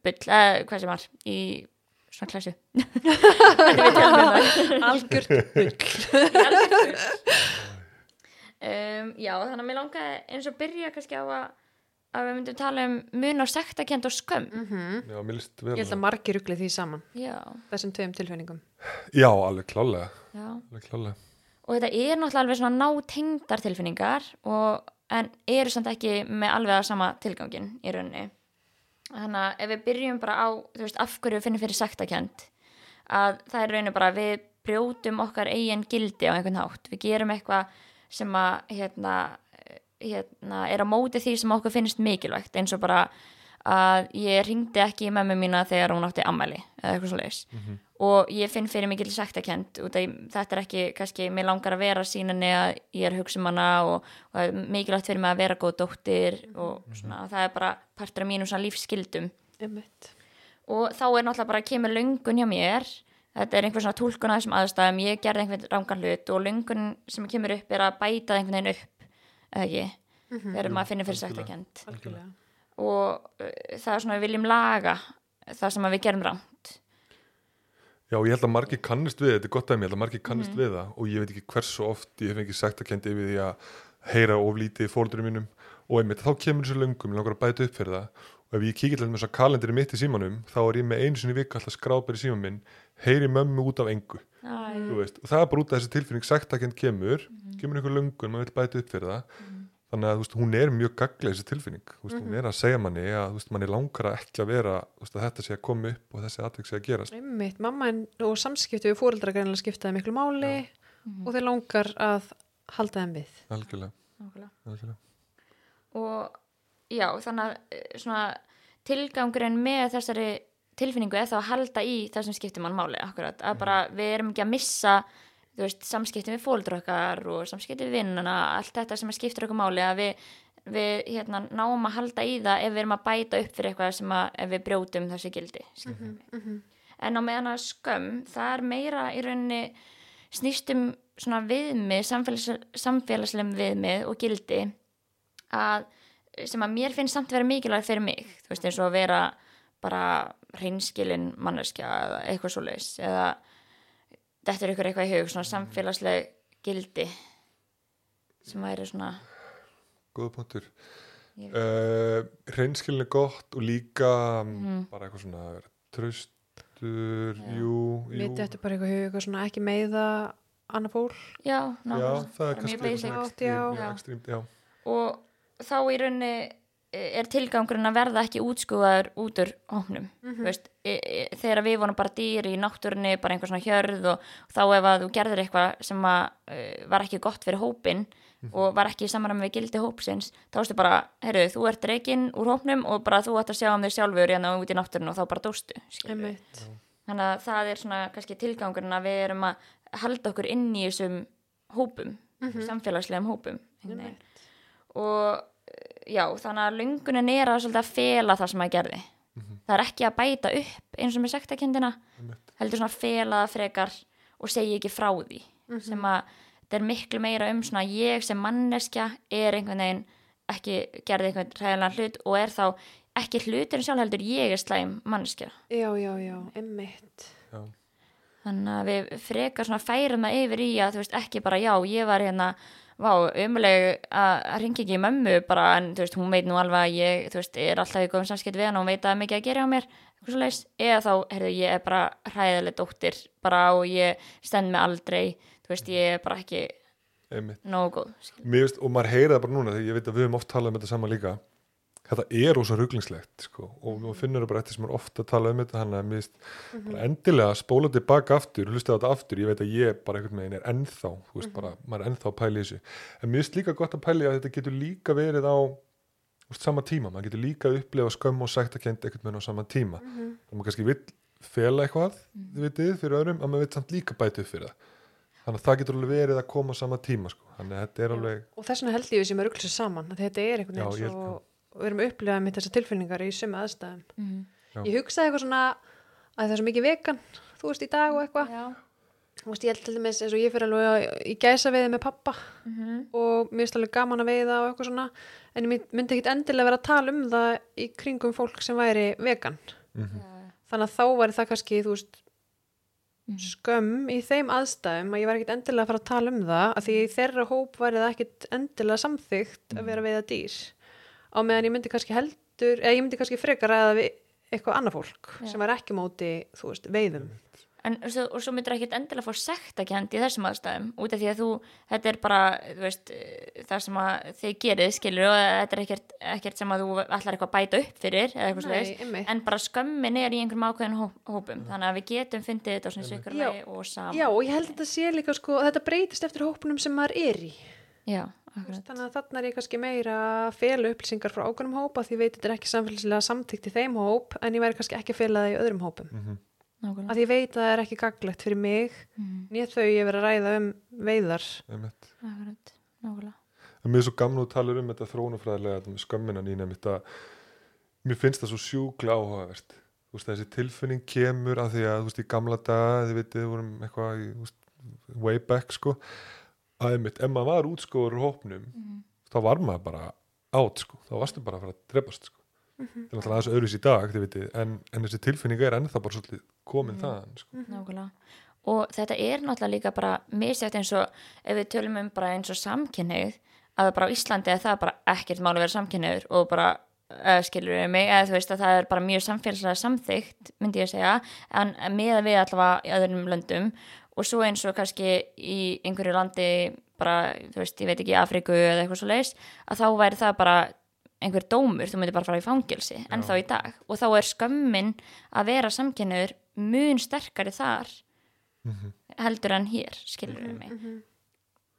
B: bull, eða hvað sem var í svona klassu um
C: algjört bull.
B: Um, já, þannig að mér langaði eins og byrja kannski á að, að við myndum tala um mun á sektakend og skömm.
C: Mhm.
A: Já, mér líst vel
C: Ég held að margir ruggli því saman.
B: Já,
C: þessum tveim tilfinningum.
A: Já, alveg klálega,
B: já.
A: Alveg klálega.
B: og þetta er náttúrulega alveg svona nátengdar tilfinningar og, en eru samt ekki með alveg að sama tilgangin í rauninni þannig að ef við byrjum bara á þú veist, af hverju við finnum fyrir sektakend að það er rauninni bara við brjótum okkar eigin gildi á einhvern hátt. Við gerum eitthvað sem að hérna, hérna er á móti því sem okkur finnst mikilvægt eins og bara að ég ringdi ekki í mömmu mína þegar hún átti ammæli eða eitthvað svo leiðis og ég finn fyrir mikil sektakent út af þetta er ekki, kannski, mér langar að vera sínunni að ég er að hugsa um hana og, og mikilvægt fyrir mig að vera góð dóttir og svona, það er bara partur af mínum svona lífsskildum
C: Einmitt.
B: og þá er náttúrulega bara kemur löngun hjá mér. Þetta er einhver svona tólkun að þessum aðstæðum. Ég gerði einhvern rangan hlut og löngun sem kemur upp er að bæta einhvern veginn upp eða ekki, þegar maður finnir fyrir
A: Algjörlega.
B: og uh, það er svona við viljum laga það sem að við gerum rangt
A: Já, ég held að margir kannist við, þetta er gott að mér, ég held að margir kannist
B: Mhm.
A: við það og ég veit ekki hversu oft ég hef ekki sagt að kendi yfir því að heyra oflítið fóröldurum mínum og einmitt þá kemur þessu löngum, ég langar að bæta upp fyrir það og ef ég kíkir til þess að kalendir mitt í símanum þá er ég með einu sinni í viku alltaf skrápar í síman minn, heyri mömmu út af engu veist, og það er bara út af þessi tilfinning sagt að kent kemur,
B: Mhm.
A: kemur einhver löngun maður vil bæta upp fyrir það þannig að veist, hún er mjög gaglega þessi tilfinning veist, hún er að segja manni að veist, manni langar að ekki að vera að þetta sé að koma upp og þessi atvik sé að gerast
C: Einmitt, mamma og samskipti við fóreldra greinilega skiptaði miklu máli og þeir langar að halda þeim við.
A: algjörlega,
B: nákvæmlega.
A: algjörlega.
B: og já, þannig að eh, svona tilgangurinn með þessari tilfinningu er þá að halda í það sem skiptir mann máli akkurat, að bara við erum ekki að missa þú veist, samskipti við fóldur okkar og samskipti við vinnuna, allt þetta sem skiptir okkur máli að við, við hérna, náum að halda í það ef við erum að bæta upp fyrir eitthvað sem að ef við brjótum þessi gildi mm en á meðan að skömm það er meira í rauninni snýst um svona viðmið samfélags, samfélagslegum viðmið og gildi að sem að mér finnst samt að vera mikilvæg fyrir mig. Þú veist eins og að vera bara hreinskilin manneskja eða eitthvað svo leis eða þetta er ykkur eitthvað í hug svona samfélagsleg gildi sem væri svona
A: góða punktur uh, hreinskilin er gott og líka
B: Mhm.
A: bara eitthvað svona vera traustur, jú, jú
C: þetta bara eitthvað, eitthvað svona ekki meiða annað fól.
B: já,
A: já,
B: nákvæmlega,
A: það er
B: mjög
A: kannski
C: Já,
B: já.
A: ekstrímt, já,
B: og þá í rauninni er tilgangurinn að verða ekki útskúðaður út úr hóknum mm veist, e, e, þegar við vorum bara dýr í náttúrunni bara einhver svona hjörð og, þá ef að þú gerðir eitthvað sem að, uh, var ekki gott fyrir hópin og var ekki í samræmi við gildi hópsins þá veistu bara, heyrðu, þú ert reikinn úr hópnum og bara þú ætti að sjá um þig sjálfur hérna út í náttúrunni og þá bara dóstu þannig að það er svona kannski tilgangurinn að við erum að halda okkur inn í þessum hópum, samfélagslegum hópum einhvern veginn. og já, þannig að löngunin er að svolítið að fela það sem að gerði. Það er ekki að bæta upp eins og með sektakendina
A: einmitt.
B: heldur svona að fela það frekar og segja ekki frá því. Sem að þetta er miklu meira um svona ég sem manneskja er einhvern veginn ekki gerði einhvern ræðilega hlut og er þá ekki hlutur sjálf heldur ég er slæm manneskja.
C: Já, já, já, einmitt.
A: já,
B: þannig að við frekar svona færum það yfir í að þú veist ekki bara já ég var hérna vá, umuleg að ringi ekki í mömmu bara en þú veist hún veit nú alveg að ég þú veist er alltaf í góðum samskipt við hann og hún veit að það er mikið að gera á mér eitthvað svo leis, eða þá heyrðu ég er bara hræðileg dóttir bara og ég stend mig aldrei þú veist ég er bara ekki nógu góð
A: veist, og maður heyra það bara núna þegar ég veit að við höfum oft talað um þetta saman líka þetta er ósa ruglingslegt sko. og þú finnur það bara eftir sem er ofta að tala um þetta hann að mér finnst bara endilega spóla tilbaka aftur, hlusta þetta aftur ég veit að ég bara einhvern veginn er ennþá veist bara, maður er ennþá að pæla í þessu. En mér finnst líka gott að pæla í að þetta getur líka verið á veist, sama tíma, maður getur líka að upplefa skömm og sættakend einhvern veginn á sama tíma. Og maður kannski vill fela eitthvað þið vitið fyrir öðrum, að maður vill samt líka bæta upp fyrir það. Þannig að það getur alveg verið að koma á sama tíma sko. þannig að þetta er alveg
C: og þess vegna held ég við sem er rugglisir saman að þetta er einhvern veginn svo. Og við erum að upplega með þessar tilfinningar í sömu aðstæðum
B: Mhm.
A: Já.
C: ég hugsaði eitthvað svona að það er svo mikið vegan þú veist í dag og eitthvað
B: Já.
C: þú veist ég held til dæmis eins og ég fyrir alveg í gæsa veiði með pappa
B: Mhm.
C: og mér finnst alveg gaman að veiða og eitthvað svona en ég mynd- myndi ekkit endilega vera að tala um það í kringum fólk sem væri vegan
A: mhm,
B: Já.
C: þannig að þá væri það kannski þú veist
B: Mhm.
C: skömm í þeim aðstæðum að ég var ekkit endilega að fara að tala um það að því í þeirra hóp væri það ekkit endilega samþygt að vera veiða dýr á meðan ég myndi kannski heldur eða ég myndi kannski frekar að við eitthvað annað fólk
B: Já.
C: sem var ekki móti þú veist, veiðum.
B: En, og svo, og svo myndir ekkert endilega fá sektakend í þessum aðstæðum út af því að þú, þetta er bara þú veist, eh, það sem að þið gerið skilur og þetta er ekkert, ekkert sem að þú ætlar eitthvað að bæta upp fyrir eða eitthvað
C: einmitt.
B: en bara skömmin er í einhverjum ákveðin hó, hópum þannig að við getum fyndið þetta á svona
C: Já.
B: sikurlegi og saman.
C: Já, og ég held að þetta sé líka sko, þetta breytist eftir hópunum sem maður er í.
B: Já,
C: þannig að þarna er ég kannski meira að fela upplýsingar frá ákveðnum hópa því ég veit þetta er ekki samfélagslega samtíkt í þeim hóp en ég væri kannski ekki að fela það í öðrum hópum.
A: Mhm.
B: nákvæmlega.
C: að því ég veit að það er ekki gaglegt fyrir mig
B: Mhm,
C: nýtt þau ég verið að ræða um veiðar.
A: Mér er svo gamla að tala um þetta þrónufræðilega skömmina nýna mitt að mér finnst það svo sjúkla áhugavert. Þú veist þessi tilfinning kemur að því að þú veist í gamla daga þið við vorum eitthvað í, þú veist, way back sko að einmitt, ef maður var útskóður úr hópnum
B: Mhm.
A: þá var maður bara átt sko, þá varstu bara að fara að drefast sko. Það er aðeins öðruðs í dag vitið, en, en þessi tilfinning er ennþá bara svolítið komin þaðan sko.
B: nákvæmlega. Og þetta er náttúrulega líka bara misjætt eins og ef við tölum um bara eins og samkynneið að bara á Íslandi er það bara ekkert mál að vera samkynneður og bara uh, skilur við mig, eða þú veist að það er bara mjög samfélagslega samþygt, myndi ég að segja en með við allavega í öðrum löndum og svo eins og kannski í einhverju landi bara, þú veist, ég veit ekki, Afriku eða eitthvað svo leis, að þá væri það bara einhver dómur, þú myndir bara fara í fangilsi en þá í dag, og þá er skömmin að vera samkynniður mun sterkari þar heldur en hér, skilur við mig.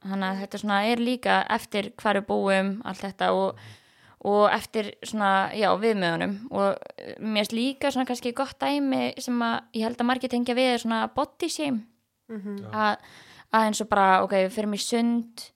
B: þannig að þetta svona er líka eftir við búum, allt þetta og, og eftir svona, já, viðmöðunum og eh, mér finnst líka svona kannski gott dæmi sem að ég held að margir tengja við er svona body shame
C: Mhm.
B: að, að eins og bara, ok, við fyrir mig sund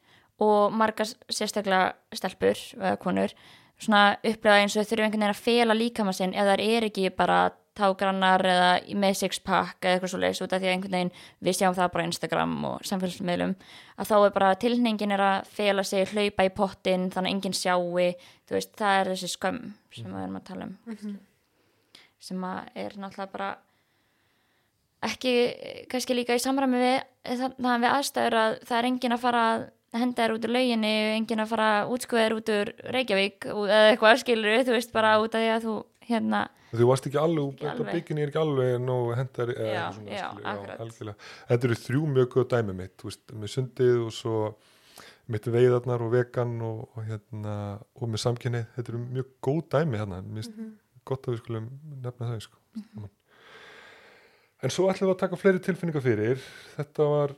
B: og margar sérstaklega stelpur eða konur svona upplega eins og þurfum einhvern veginn að fela líkama sinn ef það er ekki bara tágrannar eða með sixpack eða eitthvað svo leys út af því að einhvern veginn við sjáum það bara Instagram og samfélagsmiðlum að þá er bara tilhningin er að fela sig, hlaupa í pottin þannig að enginn sjáu, þú veist, það er þessi skömm sem við erum að tala um. Sem að er náttúrulega bara ekki kannski líka í samræmi við þannig við aðstæður að það er enginn að fara að henda þér út úr lauginni enginn að fara að útskóða þér út úr Reykjavík eða eitthvað skilur þú veist bara út af því að þú hérna
A: þú varst ekki alveg, bygginni er ekki alveg nóg hendar eða
B: Já,
A: svona,
B: já,
A: skilur, algjörlega. þetta eru þrjú mjög góð dæmi mitt þú veist, með sundið og svo mitt veiðarnar og vegan og, og, hérna, og með samkynnið þetta eru mjög góð dæmi hérna mér finnst gott að við skulum nefna þau sko. En svo ætlum við að taka fleiri tilfinningar fyrir. Þetta var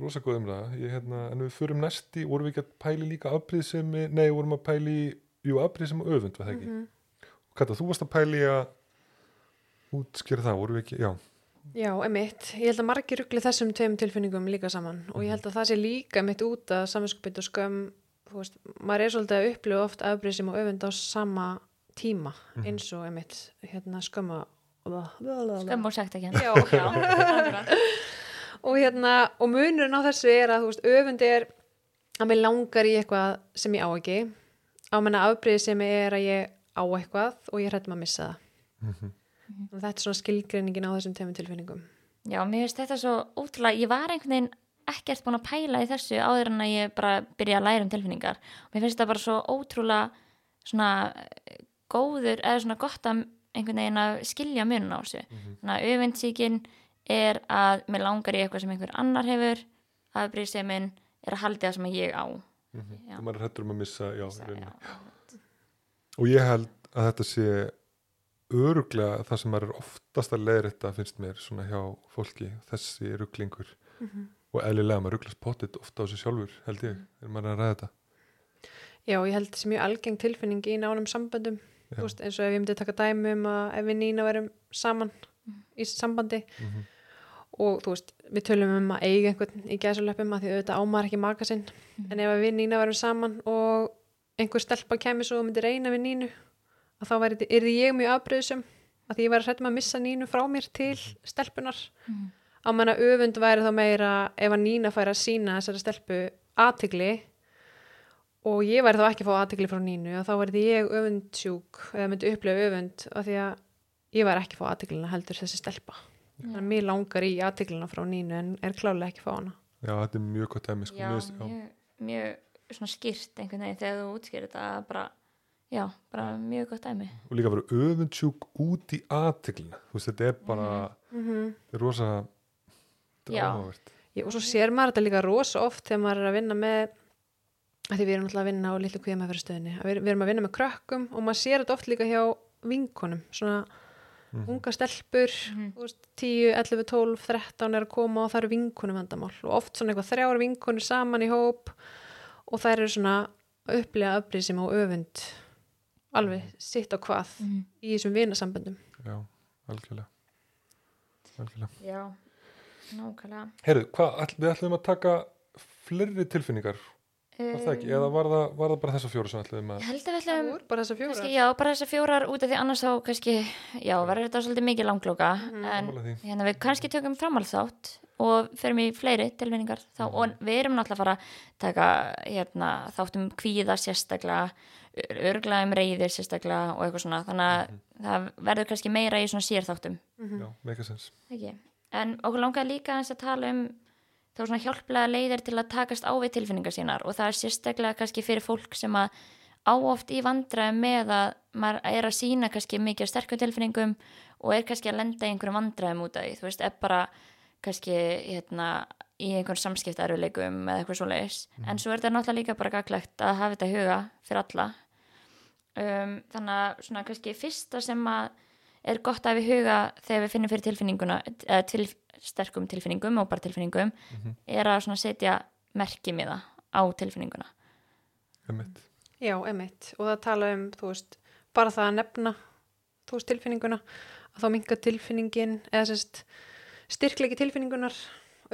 A: rosa góð umræða. Ég, hérna, en við förum næst í, vorum við ekki að pæli líka afbríðsemi, nei, vorum að pæli jú, afbríðsemi og öfund, var það ekki?
C: Mhm.
A: Kata, þú varst að pæli að útskýra það, vorum við ekki, já.
C: Já, emitt. Ég held að margir ruggli þessum tveim tilfinningum líka saman. Og ég held að það sé líka mitt út að saminskupið og skömm, þú veist, maður er svolítið að upplifa oft afbrýðsum og öfund á sama tíma eins og emitt, hérna skömma
B: skömm og sagt ekki.
C: Já,
B: akkurat.
C: og hérna, og munurinn á þessu er að þú veist, öfund er að mér langar í eitthvað sem ég á ekki. Á menna afbrýði sem er að ég á eitthvað og ég hrættum að missa það. Og þetta er svona skilgreiningin á þessum tveimur tilfinningum.
B: Já, mér finnst þetta svo ótrúlega, ég var einhvern veginn ekkert búin að pæla í þessu áður en að ég bara byrja að læra um tilfinningar. Og mér finnst þetta bara svo ótrúlega svona góður eða svona gott að einhvern veginn að skilja munun á þessu þannig að öfindsíkin er að mér langar í eitthvað sem einhver annar hefur afbrýðsemin er að haldi það sem ég á Já.
A: og maður er hættur um að missa já,
B: Já,
A: rauninni. og ég held að þetta sé öruglega það sem maður er oftast að leiðrætta finnst mér svona hjá fólki þessi rugglingur
C: Mhm.
A: og eðlilega maður rugglast pottit ofta á sig sjálfur held ég,
C: Mhm.
A: er maður að ræða þetta
C: Já, ég held þessi mjög algeng tilfinning í nánum samböndum
A: Já.
C: Veist, eins og ef ég myndi taka dæmi um að ef við nýna verum saman í sambandi
A: mm -hmm.
C: og þú veist, við tölum um að eiga einhvern í gæsulöpum að því auðvitað ámar ekki maka sinn. En ef að við nýna verum saman og einhver stelpa kemur svo og myndi reyna við nínu að þá væri, er ég mjög afbreyðsum að því ég væri hrættum að missa nínu frá mér til stelpunar
B: Mhm.
C: á menna öfund væri þá meira ef að nína færi að sína þessari stelpu aðtigli og ég væri þá ekki að fá aðtigli frá nínu að þá væri ég öfundsjúk eða myndi upplega öfund af því að ég væri ekki að fá aðtiglina heldur þessi stelpa. Þannig að mér langar í aðtiglina frá nínu en er klálega ekki að fá hana.
A: Já, þetta er mjög gott dæmi sko,
B: já,
A: já.
B: mjög, mjög svona skýrt einhvern veginn þegar þú útskýrir þetta bara, já, bara mjög gott dæmi.
A: Og líka vera öfundsjúk út í aðteglina þú veist, þetta er bara
C: mm -hmm.
A: þetta er rosa þetta er
B: Já.
A: áhugavert
C: og svo sér maður þetta líka rosa oft þegar maður er að vinna með að því við erum alltaf að vinna á litlu kvíða með fyrir stöðinni við, við erum að vinna með krökkum og maður sér þetta oft líka hjá vinkonum. Svona
A: Mhm.
C: unga stelpur
B: Mhm.
C: þú veist, 10, 11, 12, 13 er að koma og það eru vinkonum vandamál og oft svona eitthvað þrjár vinkonur saman í hóp og þær eru svona að upplifa öfriðsum og öfund alveg sitt á hvað
B: Mhm.
C: í þessum vinasamböndum.
A: Já, algjörlega. Algjörlega.
B: Já, nákvæmlega.
A: All, við ætlum að taka fleiri tilfinningar, var það ekki? Eða var það, var það bara þessa fjóru sem
B: ég
A: að
B: held að við ætlum
C: Úr, bara þessar fjórar.
B: Kannski, já, bara þessar fjórar út af því annars þá kannski, já, verður þetta svolítið mikið langlóka en
A: Sammála því.
B: hérna við kannski tökum framhaldsþátt og förum í fleiri tilvinningar þá, og við erum náttúrulega að fara að taka hérna, þáttum kvíða sérstaklega örglega um reyðir sérstaklega og eitthvað svona, þannig að það verður kannski meira í svona sérþáttum.
A: Já,
B: þá svona hjálplega leiðir til að takast á við tilfinningar sínar og það er sérstaklega kannski fyrir fólk sem að á oft í vandræðum með að maður er að sína kannski mikið sterkum tilfinningum og er kannski að lenda í einhverjum vandræðum út af því, þú veist, er bara kannski hérna í einhverjum samskiptaröðleikum eða eitthvað svo leiðis en svo er þetta náttúrulega líka bara gaglegt að hafa þetta huga fyrir alla. Um, þannig að svona kannski fyrsta sem að er gott að við huga þegar við finnum fyrir tilfinninguna eða til, sterkum tilfinningum og bara tilfinningum er að svona setja merkimiða á tilfinninguna
A: Einmitt.
C: Já, emitt. Og það tala um, þú veist, bara það að nefna, þú veist, tilfinninguna, að þá minka tilfinningin, eða sérst, styrklegi tilfinningunar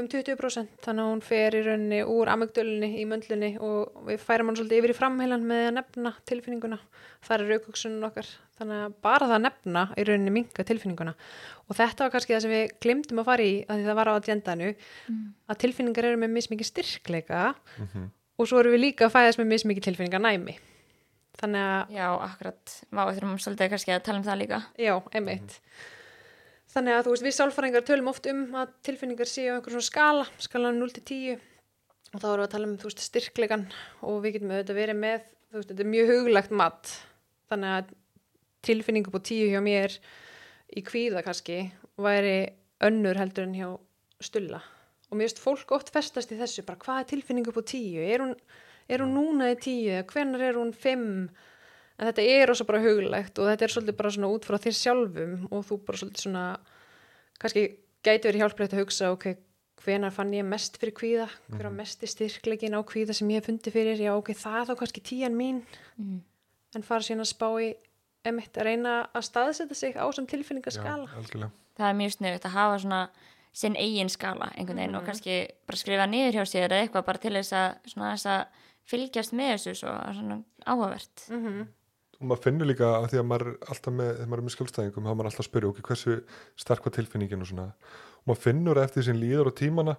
C: um 20%, þannig að hún fer í rauninni úr amygdölunni í möndlunni og við færum hann svolítið yfir í framheilan með að nefna tilfinninguna. Það er raukvöksunum okkar, þannig að bara það að nefna í rauninni minka tilfinninguna. Og þetta var kannski það sem við glemdum að fara í, að því það var á agendanu, að tilfinningar eru með mismikið styrkleika
A: Mhm.
C: og svo erum við líka að fæðast með mismikið tilfinningar næmi. Þannig að
B: Já, akkurat, Vá, við þurfum svolítið kannski að tala um það líka
C: Já, einmitt. Þannig að þú veist, við sálfræðingar tölum oft um að tilfinningar séu á einhver svona skala, skalan 0 til 10 og þá erum við að tala um, þú veist, styrklegan og við getum auðvitað verið með, þú veist, þetta er mjög huglegt mat. Þannig að tilfinningu på 10 hjá mér í kvíða kannski væri önnur heldur en hjá stulla. Og mér veist fólk oft festast í þessu, bara hvað er tilfinningu på 10? Er hún, er hún núna í 10? Hvenær er hún 5? En þetta er også bara huglegt og þetta er svolítið bara svona út frá þér sjálfum og þú bara svolítið svona kannski gæti verið hjálplegt að hugsa ok, hvenar fann ég mest fyrir kvíða? Hver á mest styrklegin á kvíða sem ég hef fundið fyrir, já ok, það er þá kannski tíjan mín.
B: Mm.
C: en fara síðan að spá í emitt að reyna að staðsetja sig á sem
A: Já,
C: tilfinningaskala
A: algjörlega.
B: Það er mjög sniðut að hafa svona sinn eigin skala einhvern veginn og kannski bara skrifa niður hjá sér eða eitthvað bara til þess að, svona, þess að fylgjast með þessu svo svona áhugavert.
C: Mm -hmm.
A: Og maður finnur líka að því að maður er alltaf með, þegar maður er með skjálfstæðingum, þá er maður alltaf spyrja ok, hversu sterk var tilfinningin og svona. Og maður finnur eftir sem líður á tímana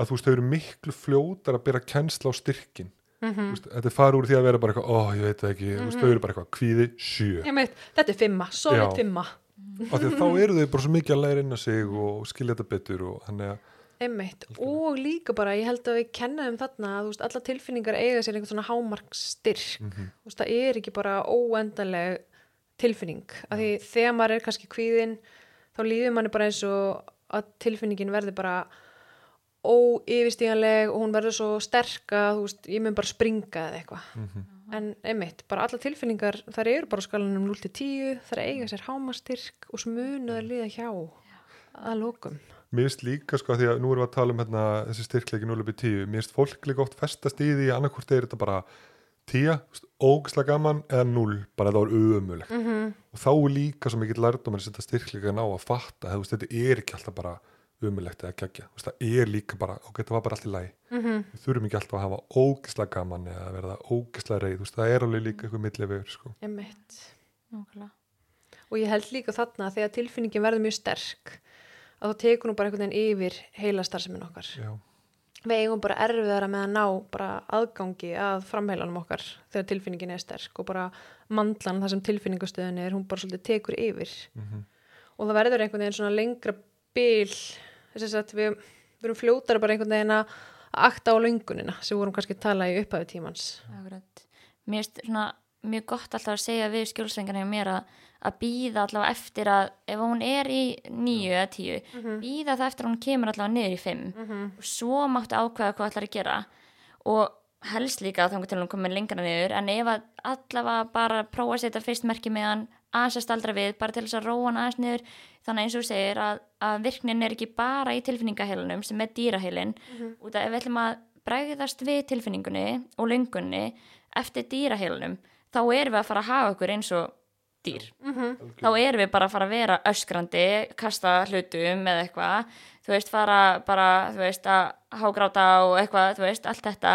A: að þú veist, þau eru miklu fljótar að byrja kennsla á styrkin
C: Mhm.
A: veist, þetta er farið úr því að vera bara eitthvað, ó, ég veit það ekki. Þú veist, þau eru bara eitthvað, kvíði, sjö.
C: Emitt, þetta er fimma, solid
A: Já.
C: fimma.
A: Af því að þá eru þau bara svo mikið að læra inn á sig og skilja þetta betur og þannig að
C: Einmitt. og líka bara, ég held að við kennaðum þarna að þú veist, alla tilfinningar eiga sér einhvern svona hámarkstyrk
A: Mhm.
C: þú veist, það er ekki bara óendaleg tilfinning, af því þegar maður er kannski kvíðin, þá líður manni bara eins og að tilfinningin verði bara óyfirstíganleg og hún verður svo sterka, þú veist, ég mun bara springa eða eitthvað.
A: Mhm.
C: en einmitt, bara alla tilfinningar þar eru bara skalanum 0 til 10 þar eiga sér hámastyrk og svo munu það líða hjá að lókum
A: Mér finnst líka sko því að nú erum við að tala um hérna, þessi styrkleiki 0 upp í 10 Mér finnst fólk líka oft festast í því að annarkvort er þetta bara 10, ógislega gaman eða 0, bara það var ömulegt
C: mm -hmm.
A: og þá er líka svo mikill lærdom að setja styrkleika ná að fatta að þetta er ekki alltaf bara ömulegt eða kekja, það er líka bara og þetta var bara allt í lagi
C: Mhm.
A: við þurfum ekki alltaf að hafa ógislega gaman eða verða ógislega veist, það er alveg líka eitthvað millið sko.
C: og ég held líka þarna að þegar tilfinningin verður mjög sterk að þá tekur nú bara einhvern veginn yfir heila starfsemin okkar.
A: Já,
C: við eigum bara erfiðara með að ná bara aðgangi að framheilanum okkar þegar tilfinningin er sterk og bara mandlan þar sem tilfinningastöðin er hún bara svolítið tekur yfir.
A: Mhm,
C: og það verður einhvern veginn svona lengra bil þess að við, við erum fljótara bara einhvern veginn að akta á löngunina sem vorum kannski að tala í upphafi tímans.
B: Akkurat. Mér finnst svona mjög gott alltaf að segja við skjólsvengarna hjá mér að, að býða allavega eftir að ef hún er í nýju eða tíu, býða það eftir að hún kemur allavega niður í fimm. Og svo máttu ákveða hvað ætlar að gera. Og helst líka þá til hún komið lengra niður en ef að allavega bara prófa að setja fyrst merki með hann aðeins að staldra við, bara til þess að róa hann aðeins niður. Þannig eins og þú segir að, að virknin er ekki bara í tilfinningaheilunum sem er dýraheilin út að ef við ætlum að bregðast við tilfinningunni og löngunni eftir dýraheilunum þá erum við að fara að hafa okkur eins og dýr. Þá erum við bara að fara að vera öskrandi kasta hlutum eða eitthvað. Þú veist, fara bara þú veist, að hágráta og eitthvað þú veist, allt þetta.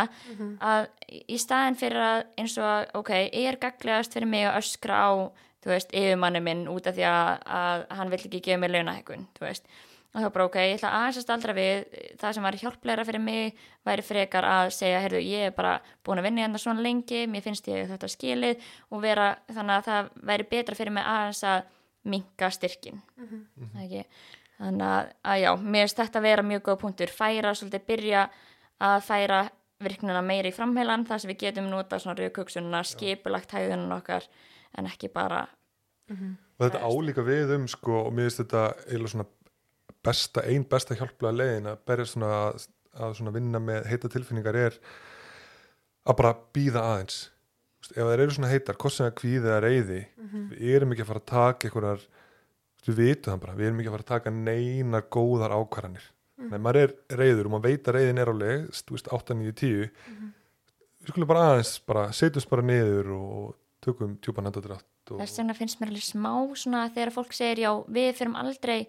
B: Að í staðin fyrir að eins og ok, er gaglegast fyrir mig að öskra á þú veist, yfirmanni minn út af því að, að hann vill ekki gefa mér launahækun þú veist, og þá bara ok, ég ætla aðeins að staldra við það sem var hjálplegra fyrir mig væri frekar að segja, heyrðu, ég er bara búin að vinna hérna svona lengi, mér finnst ég þetta skilið og vera þannig að það væri betra fyrir mig aðeins að minka styrkin mm -hmm. þannig að, að já, mér finnst þetta vera mjög góð punktur, færa svolítið byrja að færa virknuna meiri í framheilan, þar sem við getum nota svona raukugsununa, skipulagt hæðunum okkar en ekki bara
A: og þetta álíka við um sko og mér finnst þetta eiginlega svona besta, ein besta hjálplega leiðin að berja svona að, að svona vinna með heita tilfinningar er að bara býða aðeins. Ef það eru svona heitar, hvort sem það kvíði eða reyði við erum ekki að fara að taka einhverjar, við vitum það bara við erum ekki að fara að taka neinar góðar ákvarðanir. Mm. maður er reyður og maður veit að reyðin er á leið, þú veist 8, 9, 10 við skulum bara aðeins bara setjumst bara niður og tökum tjúpan handadrætt og
B: þess vegna finnst mér alveg smá svona þegar fólk segir já, við þurfum aldrei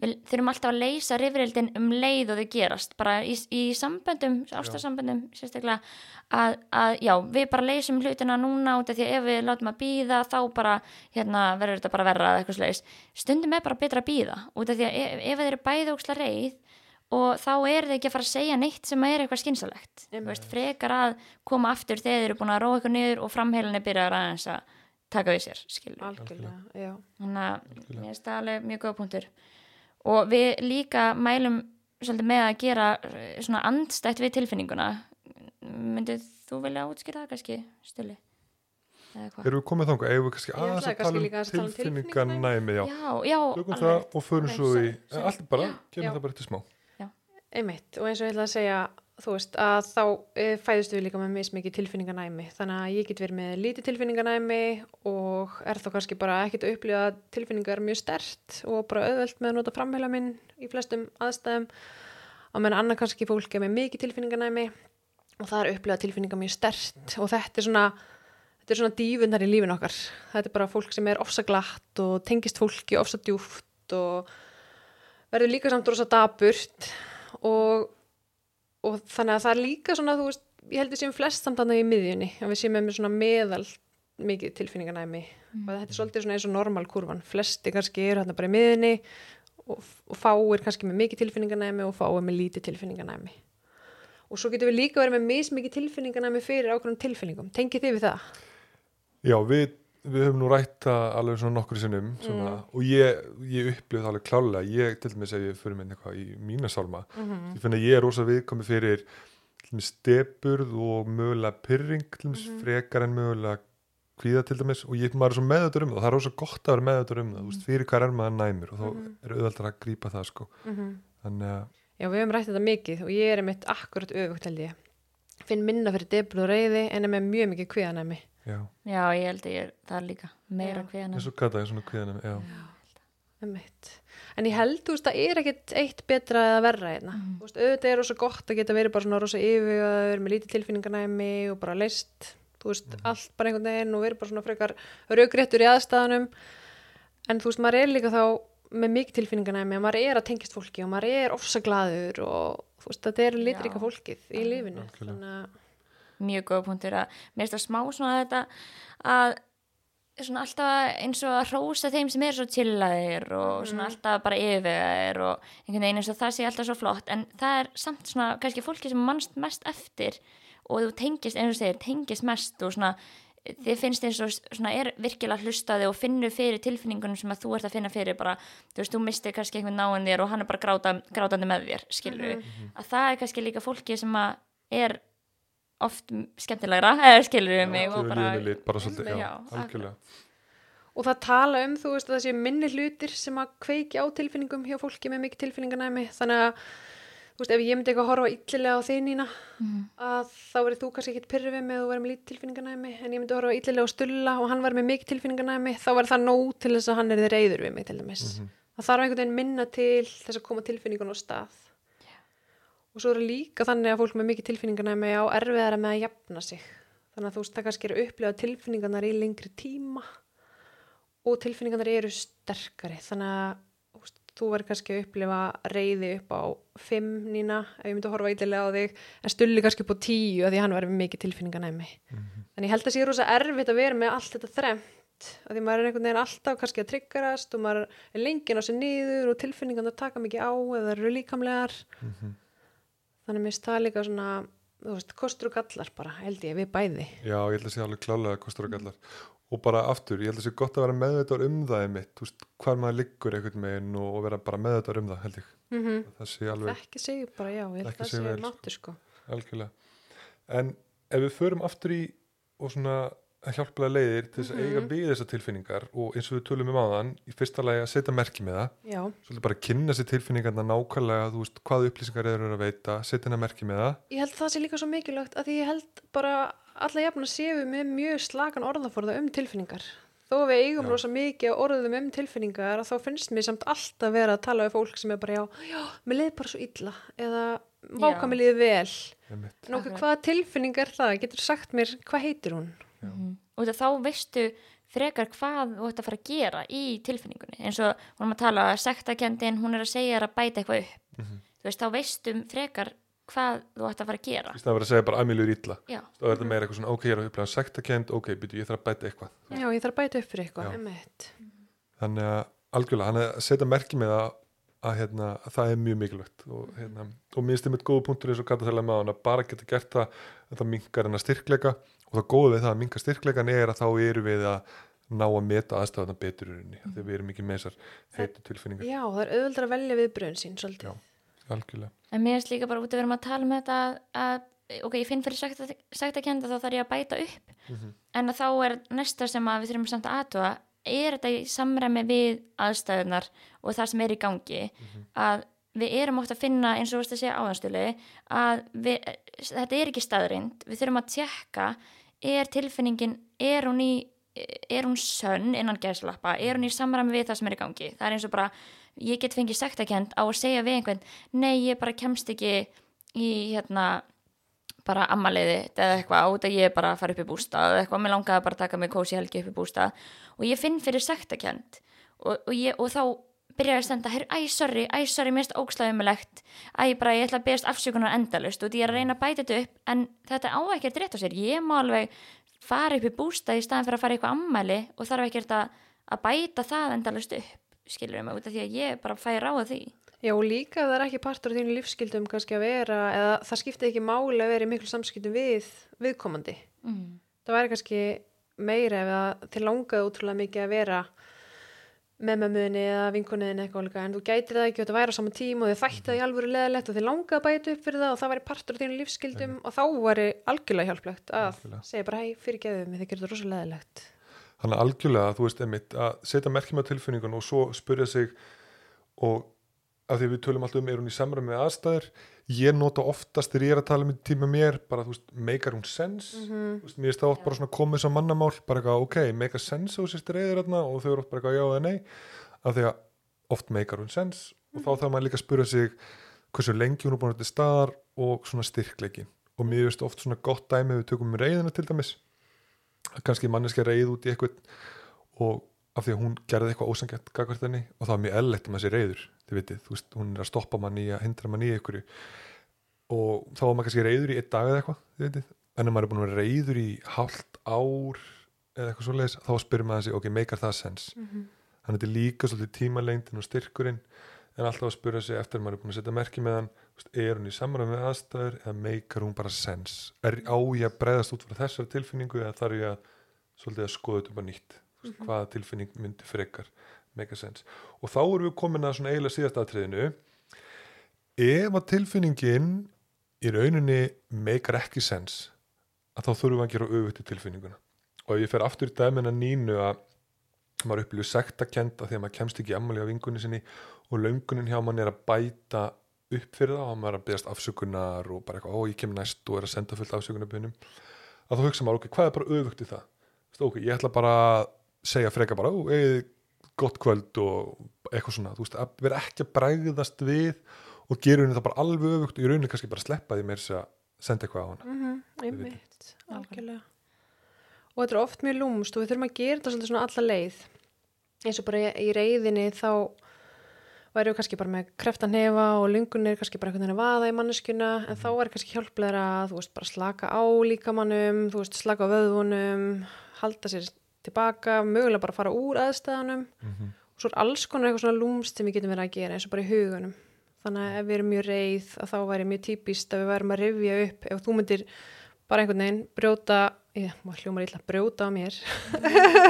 B: við þurfum alltaf að leysa rifrildin um leið og þau gerast, bara í, í samböndum, ástarsamböndum sérstaklega að, að já, við bara leysum hlutina núna út af því að ef við látum að býða þá bara, hérna, verður þetta bara verra eða eitthvað slags, stundum er bara betra að býða út af því að ef, ef þeir eru bæði óksla reið og þá er þið ekki að fara að segja neitt sem er eitthvað skynsalegt veist, frekar að koma aftur þegar þeir eru búin að róa eitthvað niður og framheilinni byrjar aðeins að taka við sér, þannig að mér finnst það alveg mjög góða punktur og við líka mælum svolítið með að gera eh, svona andstætt við tilfinninguna. Myndið þú vilja útskýra það kannski eða hvað
A: Erum við komið þangað, eigum við kannski aðeins að tala um
C: aðeins að tala um
A: tilfinninganæmi, já.
B: já, já,
A: Tökum
B: alveg.
A: það og förum svo í, allt bara, kemur það bara eftir smá.
C: Einmitt, og eins og ég ætla að segja, þú veist, að þá e, fæðust við líka með mismikið tilfinninganæmi, þannig að ég get verið með lítið tilfinninganæmi og er þá kannski bara ekkit að upplifa að tilfinningar mjög stert og bara auðvelt með að nota framheila minn í flestum aðstæðum, á meðan annað kannski fólk er með mikið tilfinninganæmi og það er að upplifa tilfinningar mjög stert og þetta er svona, þetta er svona dífundar í lífin okkar, þetta er bara fólk sem er ofsa glatt og tengist fólki ofsa djúft og verður líka samt rosa daburt og, og þannig að það er líka svona, þú veist, ég held við séum flest samt þannig í miðjunni, að við séum með svona meðal mikið tilfinninganæmi. Og þetta er svolítið svona eins og normal kurvan flesti kannski eru hérna bara í miðjunni og, og fáir kannski með mikið tilfinninganæmi og fáir með lítið tilfinninganæmi. Og svo getum við líka verið með mismikið tilfinninganæmi fyrir ákveðum tilfinningum. Tengið þið við það?
A: Já, við, við höfum nú rætt það alveg svona nokkur sinnum svona, og ég, ég upplifði það alveg klálega, ég til dæmis að ég fyrir minn eitthvað í mína sálma,
C: Mm
A: ég finn að ég er rosa viðkomi fyrir stepurð og mögulega pyrring til dæmis frekar en mögulega kvíða til dæmis og ég maður er svo meðautur um það. Og það er rosa gott að vera meðautur um það, veist, fyrir hvað er maður næmur og þá er auðvitað að grípa það sko.
C: Mhm.
A: þannig að
C: Já, við höfum rætt þetta mikið og ég er einmitt akkurat öfugt held ég. finn minna fyrir deblu og reyði en er með mjög mikið kviðanæmi
A: já,
B: Já, ég held að ég er það líka meira
C: Já.
B: kveðan
A: eins og kata, eins og kviðanum já,
C: Einmitt. En ég held, þú veist, það er ekkit eitt betra eða verra hérna.
B: Mhm.
C: Þú veist, auðvitað er rosa gott að geta verið bara svona rosa yfirvegaður með lítið tilfinninganæmi og bara leist, þú veist, allt bara einhvern veginn og verið bara svona frekar raugréttur í aðstæðanum. En þú veist, maður er líka þá með mikið tilfinninganæmi og maður er að tengjast fólki og maður er ofsaglaður og þú veist, þetta er litrika
B: Já.
C: fólkið í lífinu. Þannig að,
B: mjög góða punktur að mér finnst það smá svona þetta að svona alltaf eins og að hrósa þeim sem er svo chillaðir og svona alltaf bara yfirvegaðir og einhvern veginn eins og það sé alltaf svo flott. En það er samt svona kannski fólki sem mannst mest eftir og þú tengist, eins og segir, tengist mest og svona þið finnst eins og svona er virkilega hlustaði og finnur fyrir tilfinningunum sem að þú ert að finna fyrir bara, þú veist, þú mistir kannski einhvern náinn þér og hann er bara gráta, grátandi með þér skilur að það er kannski líka fólki sem að er oft skemmtilegra, eða skilur við mig og
A: gefur
B: bara,
A: lit, bara svolítið, já,
B: Já,
A: algjörlega
C: og það tala um, þú veist, að það sé minni hlutir sem að kveiki á tilfinningum hjá fólki með mikið tilfinninganæmi. Þannig að, þú veist, ef ég myndi eitthvað að horfa illilega á þig Nína, að þá verið þú kannski ekkit pyrrið við með að þú verið með lítið tilfinninganæmi, en ég myndi horfa illilega á stulla og hann verið með mikið tilfinninganæmi, þá verið það nóg til þess að hann er reyður við mig til dæmis. Það þarf einhvern veginn minna til þess að koma tilfinningun á stað. Og svo er það líka þannig að fólk með mikið tilfinninganæmi á erfiðara með að jafna sig. Þannig að þú veist, það kannski er að upplifa tilfinningarnar í lengri tíma og tilfinningarnar eru sterkari. Þannig að þú veist, þú verður kannski að upplifa reyði upp á fimm nína, ef ég myndi að horfa ítilega á þig, en stulli kannski upp á tíu af því að hann verður með mikið tilfinninganæmi. Þannig ég held að sé rosa erfitt að vera með allt þetta þremt, af því maður er einhvern veginn alltaf kannski að tryggarast og maður er lengin á sig niður og tilfinningarnar taka mikið á eða eru líkamlegar. Þannig mér það líka svona, þú veist, kostur og gallar bara, held ég, við bæði.
A: Já, ég held að sé alveg klálega kostur og gallar og bara aftur, ég held að sé gott að vera meðvitað um það einmitt, þú veist, hvar maður liggur einhvern meginn og, og vera bara meðvitað um það held ég,
C: Mm -hmm.
A: það sé alveg
C: Ekki segja bara já, ég held
A: Ekki
C: það sé
A: vel, sko.
C: sko.
A: algjörlega en ef við förum aftur í og svona hjálplega leiðir til þess að eiga við þessar tilfinningar og eins og við tölum um áðan í fyrsta lagi að setja merki með það
C: Já,
A: svolítið bara að kynna sér tilfinningarna nákvæmlega þú veist, hvað upplýsingar eru að veita setja hennar merki með það
C: ég held það sé líka svo mikilvægt að því ég held bara alla jafna séu við með mjög slagan orðaforða um tilfinningar. Þó við eigum rosa mikið orðum um tilfinningar þá finnst mér samt alltaf vera að tala við fólk sem er bara já, já, mér leiði bara svo illa eða váka mér líði vel. En okkur, hvaða tilfinning er það? Getur sagt mér, hvað heitir hún?
B: Og það þá veistu frekar hvað þú ætti að fara að gera í tilfinningunni. Eins og hún er að tala að sektakendin hún er að segja þér að bæta eitthvað upp. Þú veist, þá veistu frekar hvað þú ætti að fara að gera.
A: Í stæðan að að segja bara að illa.
B: Já,
A: þá er þetta meira eitthvað svona, ok, ég er að upplega sektakend ok, byrju, ég þarf að bæta eitthvað.
C: Já, ég þarf að bæta upp fyrir eitthvað,
A: þannig að algjörlega, hann er að setja merki með það að, hérna, að það er mjög mikilvægt og, hérna, og minnst einmitt góða punktur eins og að það að góða við það að minka styrkleikan er að þá eru við að ná að meta aðstæðan betur í rauninni, mm. þegar við erum ekki með þessar heitu tilfinningar,
C: Já, það er auðvöldar að velja viðbröðin sín svolítið.
A: Já. algjörlega
B: en mér finnst líka bara út að við erum að tala um þetta að, að ok, ég finn fyrir sektakenda þá þarf ég að bæta upp en að þá er næsta sem að við þurfum samt að aðtúa er þetta í samræmi við aðstæðunar og það sem er í gangi að við erum oft að finna eins og þú veist að segja áðanstuli að við, þetta er ekki staðrind við þurfum að tjekka er tilfinningin, er hún í er hún sönn innan gæslappa er hún í samræmi við það sem er í gangi? Það er eins og bara, ég get fengið sektakend á að segja við einhvern, nei ég bara kemst ekki í hérna bara ammaliði eða eitthvað út að ég bara fara upp í bústað eða eitthvað, mér langaði bara að taka mig kósi helgi upp í bústað. Og ég finn fyrir sektakend og, og, ég, og þá byrja ég að stenda, herru, æ, sorry, æ, sorry, finnst ógslæðumilegt, æ, bara ég ætla að beðast afsökunar endalust og ég er að reyna að bæta þetta upp en þetta á ekki að á sér, ég má alveg fara upp í bústað í staðin fyrir að fara eitthvað ammæli og þarf ekki að, að bæta það endalust upp, skilur mig út af því að ég bara fæ ráða því
C: Já, líka það er ekki partur af þínu lífskyldum kannski að vera, eða það skipti ekki máli að vera í miklu samskiptum við viðkomandi.
B: mm.
C: Það væri kannski meira ef það til langaði útrúlega mikið að vera með mömmuðinni eða vinkunniðinni eitthvað líka, en þú gætir það ekki og þetta væri á sama tíma og þið þætti það í alvöru leðilegt og þið langaði að bæta upp fyrir það og það væri partur af þínu lífskyldum og þá væri algjörlega hjálplegt að
A: Algjörlega.
C: segja bara hei, fyrir geðum, þið gerir það rosa leðilegt.
A: Þannig að algjörlega, þú veist, einmitt, að setja merkjum á tilfinningun og svo spyrja sig og af því við tölum alltaf um er hún í samræmi aðstæður ég nota oftast þegar ég er að tala með tíma mér bara, þú veist, meikar hún sense.
C: Mhm.
A: þú veist, mér er það oft bara svona komið sem mannamál bara eitthvað, ok, meikar sense og sérst reyður og þau eru oft bara eitthvað já eða nei. Af því að oft meikar hún sense og þá þarf maður líka að spura sig hversu lengi hún er búin að til staðar og svona styrkleikin og mér veist oft svona gott dæmi við tökum reyðina til dæmis. Kannski manneski reyð út í eitthvað og af því að hún gerði eitthvað ósangett og það var mjög ellegt um þessi reyður þið vitið, þú veist, hún er að stoppa mann í að hindra mann í einhverju og þá var maður kannski reyður í einn dag eða eitthvað þið vitið, en ef maður er búin að vera reyður í hálft ár eða eitthvað svoleiðis, þá spyrir maður sig, ok, meikar það sens
C: Mhm.
A: þannig að þetta er líka svolítið tímalengdin og styrkurinn en alltaf að spyrja sig eftir að maður er búin að setja merki með hann er hún í samræmi með aðstæður eða meikar hún bara sens er á ég að breyðast út frá þessar tilfinningu eða þarf ég að svolítið að skoða þetta bara nýtt mm. -hmm. hvaða tilfinning myndi frekar meika sens og þá erum við komin að svona eiginlega síðast aðtriðinu ef að tilfinningin í rauninni meikar ekki sens að þá þurfum við að gera í tilfinninguna. Og ef ég fer aftur í dæmina nínu að maður upplýður sektakenda því að maður kemst ekki ammali á vingunni sinni og löngunin hjá mann er að bæta upp fyrir það og maður er að beðast afsökunar og bara eitthvað, ó ég kem næst og er að senda fullt afsökunarbyrnum að þá hugsa maður, ok, hvað er bara öfugt í það? Þú veist, ok, ég ætla bara að segja freka bara, ó, eða gott kvöld og eitthvað svona, þú veist, að vera ekki að bræðast við og gera henni það bara alveg öfugt og í rauninni kannski bara sleppa því mér að senda eitthvað á hana.
C: Mhm,
A: Við vitum.
C: einmitt, algjörlega. Og þetta er oft mjög lúmst og við þurfum að gera þetta svona alla leið. Eins og bara í, reyðinni þá væri við kannski bara með kreftan hefa og lungunir kannski bara einhvern veginn að vaða í manneskuna en þá er kannski hjálplegra að þú veist bara slaka á líkamannum þú veist slaka á vöðvunum halda sér tilbaka, mögulega bara fara úr aðstæðanum
A: mm -hmm.
C: og svo er alls konar eitthvað svona lúmst sem við getum verið að gera eins og bara í hugunum þannig að ef við erum mjög reið að þá væri mjög típist að við værum að rifja upp ef þú myndir bara einhvern veginn brjóta, ég má hljóma illa brjóta á mér.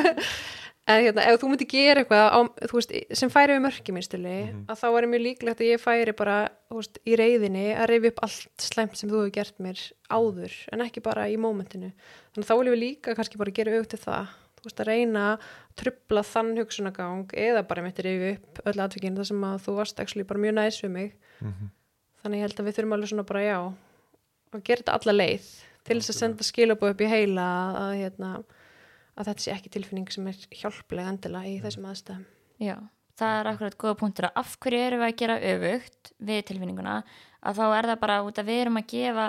C: En hérna, ef þú myndir gera eitthvað á, þú veist, sem færi við mörki minnstili
A: Mhm.
C: að þá væri mjög líklegt að ég færi bara veist, í reyðinni að rifja upp allt slæmt sem þú hefur gert mér áður en ekki bara í mómentinu. Þannig að þá viljum við líka kannski bara gera auðvitað það þú veist að reyna að trubla þann hugsunagang eða bara mitt rifja upp öll atvikinn þar sem að þú varst actually bara mjög næs við mig.
A: Mhm.
C: þannig ég held að við þurfum alveg svona bara já að gera þetta alla leið til þess að senda skilabóð upp í heila að, að, hérna, að þetta sé ekki tilfinning sem er hjálpleg endilega í þessum aðstæðum.
B: Já, það er akkurat góða punktur að af hverju erum við að gera öfugt við tilfinninguna? Að þá er það bara út að við erum að gefa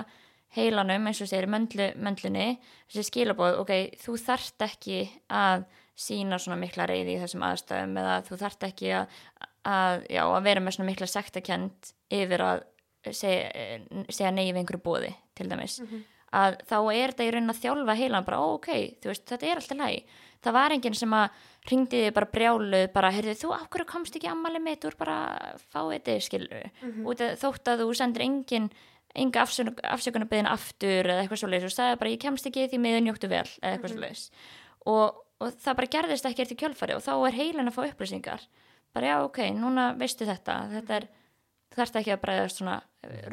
B: heilanum eins og segir möndlu, möndlunni þessi skilabóð, ok, þú þarft ekki að sína svona mikla reyði í þessum aðstæðum eða þú þarft ekki að, að, já, að vera með svona mikla sektakend yfir að segja, segja nei við einhverju bóði til dæmis. Að þá er þetta í raunin að þjálfa heilan bara, ok, þú veist, þetta er alltaf læg það var enginn sem að ringdi þig bara brjáluð, bara, heyrðu, þú hverju komst ekki ammali mitt, þú er bara fáið þetta, skilur út að þótt að þú sendir engin enga afsökunarbyðin aftur eða eitthvað svoleiðis. Og sagði bara, ég kemst ekki því miður njóttu vel, eða eitthvað svoleiðis. Og, og það bara gerðist ekki eftir kjölfari og þá er heilin að fá upplýsingar. Bara, já, ok, núna veistu þetta. Þetta er, þú þarft ekki að bregðast svona,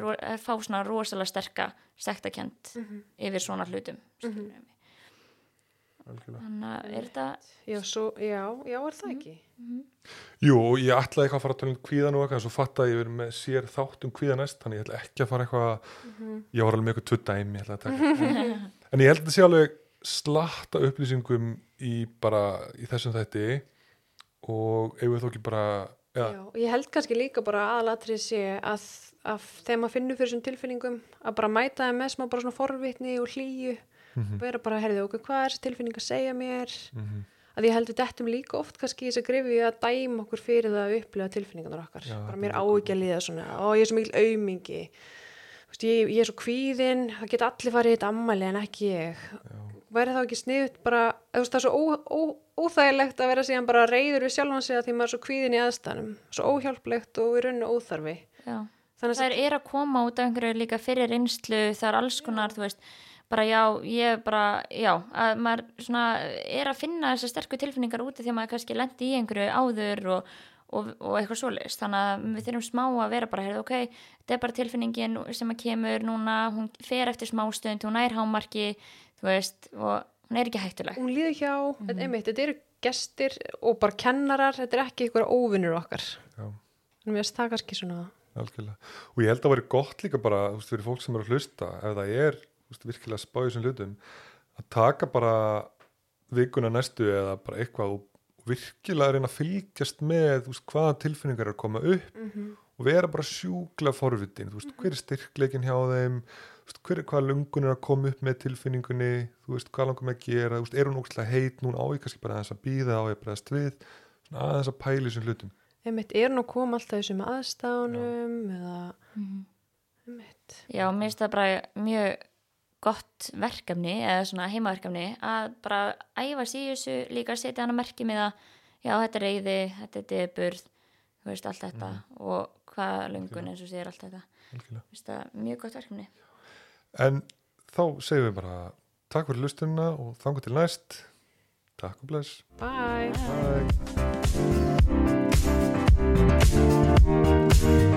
B: ro, að fá svona rosalega sterka sektakent yfir svona hlutum skilurðu mig. Þannig að er þetta
C: já, svo, já, já, er það ekki?
A: Jú, og ég ætlaði eitthvað að fara að tala um kvíðan og eitthvað en svo fatt að ég verið með sér þátt um kvíða næst þannig ég ætla ekki að fara eitthvað ég var alveg með eitthvað tvö dæmi ég ætla að taka. En ég held að þetta sé alveg slatta upplýsingum í bara í þessum þætti og ef við þó ekki bara
C: já,
A: ja,
C: og ég held kannski líka bara aðalatrið sé að, að þegar maður finnur fyrir þessum tilfinningum að bara mæta þeim með smá bara svona forvitni og hlýju
A: Mhm.
C: vera bara, herðið okkur, hvað er þessi tilfinning að segja mér?
A: Mhm.
C: að ég held við dettum líka oft kannski í þess að grifi að dæma okkur fyrir það að upplega tilfinningarnar okkar.
A: Já,
C: bara mér
A: er
C: á
A: líka
C: ekki að líða svona ó ég er svo mikil aumingi. Vist, ég, ég er svo kvíðin, það geta allir farið í þetta ammæli en ekki ég. Væri þá ekki sniðut bara það er svo ó, ó, óþægilegt að vera síðan bara reyður við sjálfan sig að því maður er svo kvíðin í aðstæðanum svo óhjálplegt og í rauninu óþarfi.
B: Já.
C: þannig
B: það
C: að
B: er, er að koma út af einhverju líka fyrir reynslu það er alls konar, þú veist bara já, ég bara, já að maður svona er að finna þessar sterku tilfinningar úti því að maður kannski lendi í einhverju áður og, og, og eitthvað svoleiðist þannig að við þurfum smá að vera bara heyrðu, ok, þetta er bara tilfinningin sem að kemur núna, hún fer eftir smástund hún er hámarki, þú veist og hún er ekki hættuleg.
C: Hún líður hjá, þetta, einmitt, þetta eru gestir og bara kennarar, þetta er ekki eitthvað óvinnur okkar. Mér finnst það kannski svona
A: algjörlega. Og ég held að það væri gott líka bara, þú veist, fyrir fólk sem er að hlusta, ef það er, veist, virkilega spáðið sem hlutum, að taka bara vikuna næstu eða bara eitthvað og virkilega reyna að fylgjast með, veist, hvaða tilfinningar er að koma upp
C: Mhm.
A: og vera bara sjúkla forvitin, veist, hver er styrkleikin hjá þeim, hver er hvaða lungun er að koma upp með tilfinningunni, þú veist, hvað langar með að gera, er hún ógæslega heit, núna á ég kannski bara aðeins að býða, á ég að bregðast við, aðeins að pæla í þessum hlutum.
C: Einmitt, er hún að koma alltaf í þessum aðstánum eða,
B: Mhm.
C: einmitt,
B: Já, mér finnst það bara mjög gott verkefni eða svona heimaverkefni að bara æfa sig í þessu líka að setja hann að merki með að já, þetta er reyði, þetta er deburð þú veist, allt þetta og hvað lungun eins og sér allt þetta. Mér finnst það mjög gott verkefni
A: En þá segjum við bara takk fyrir lustunina og þangu til næst. Takk og bless.
C: bye.
A: Bye.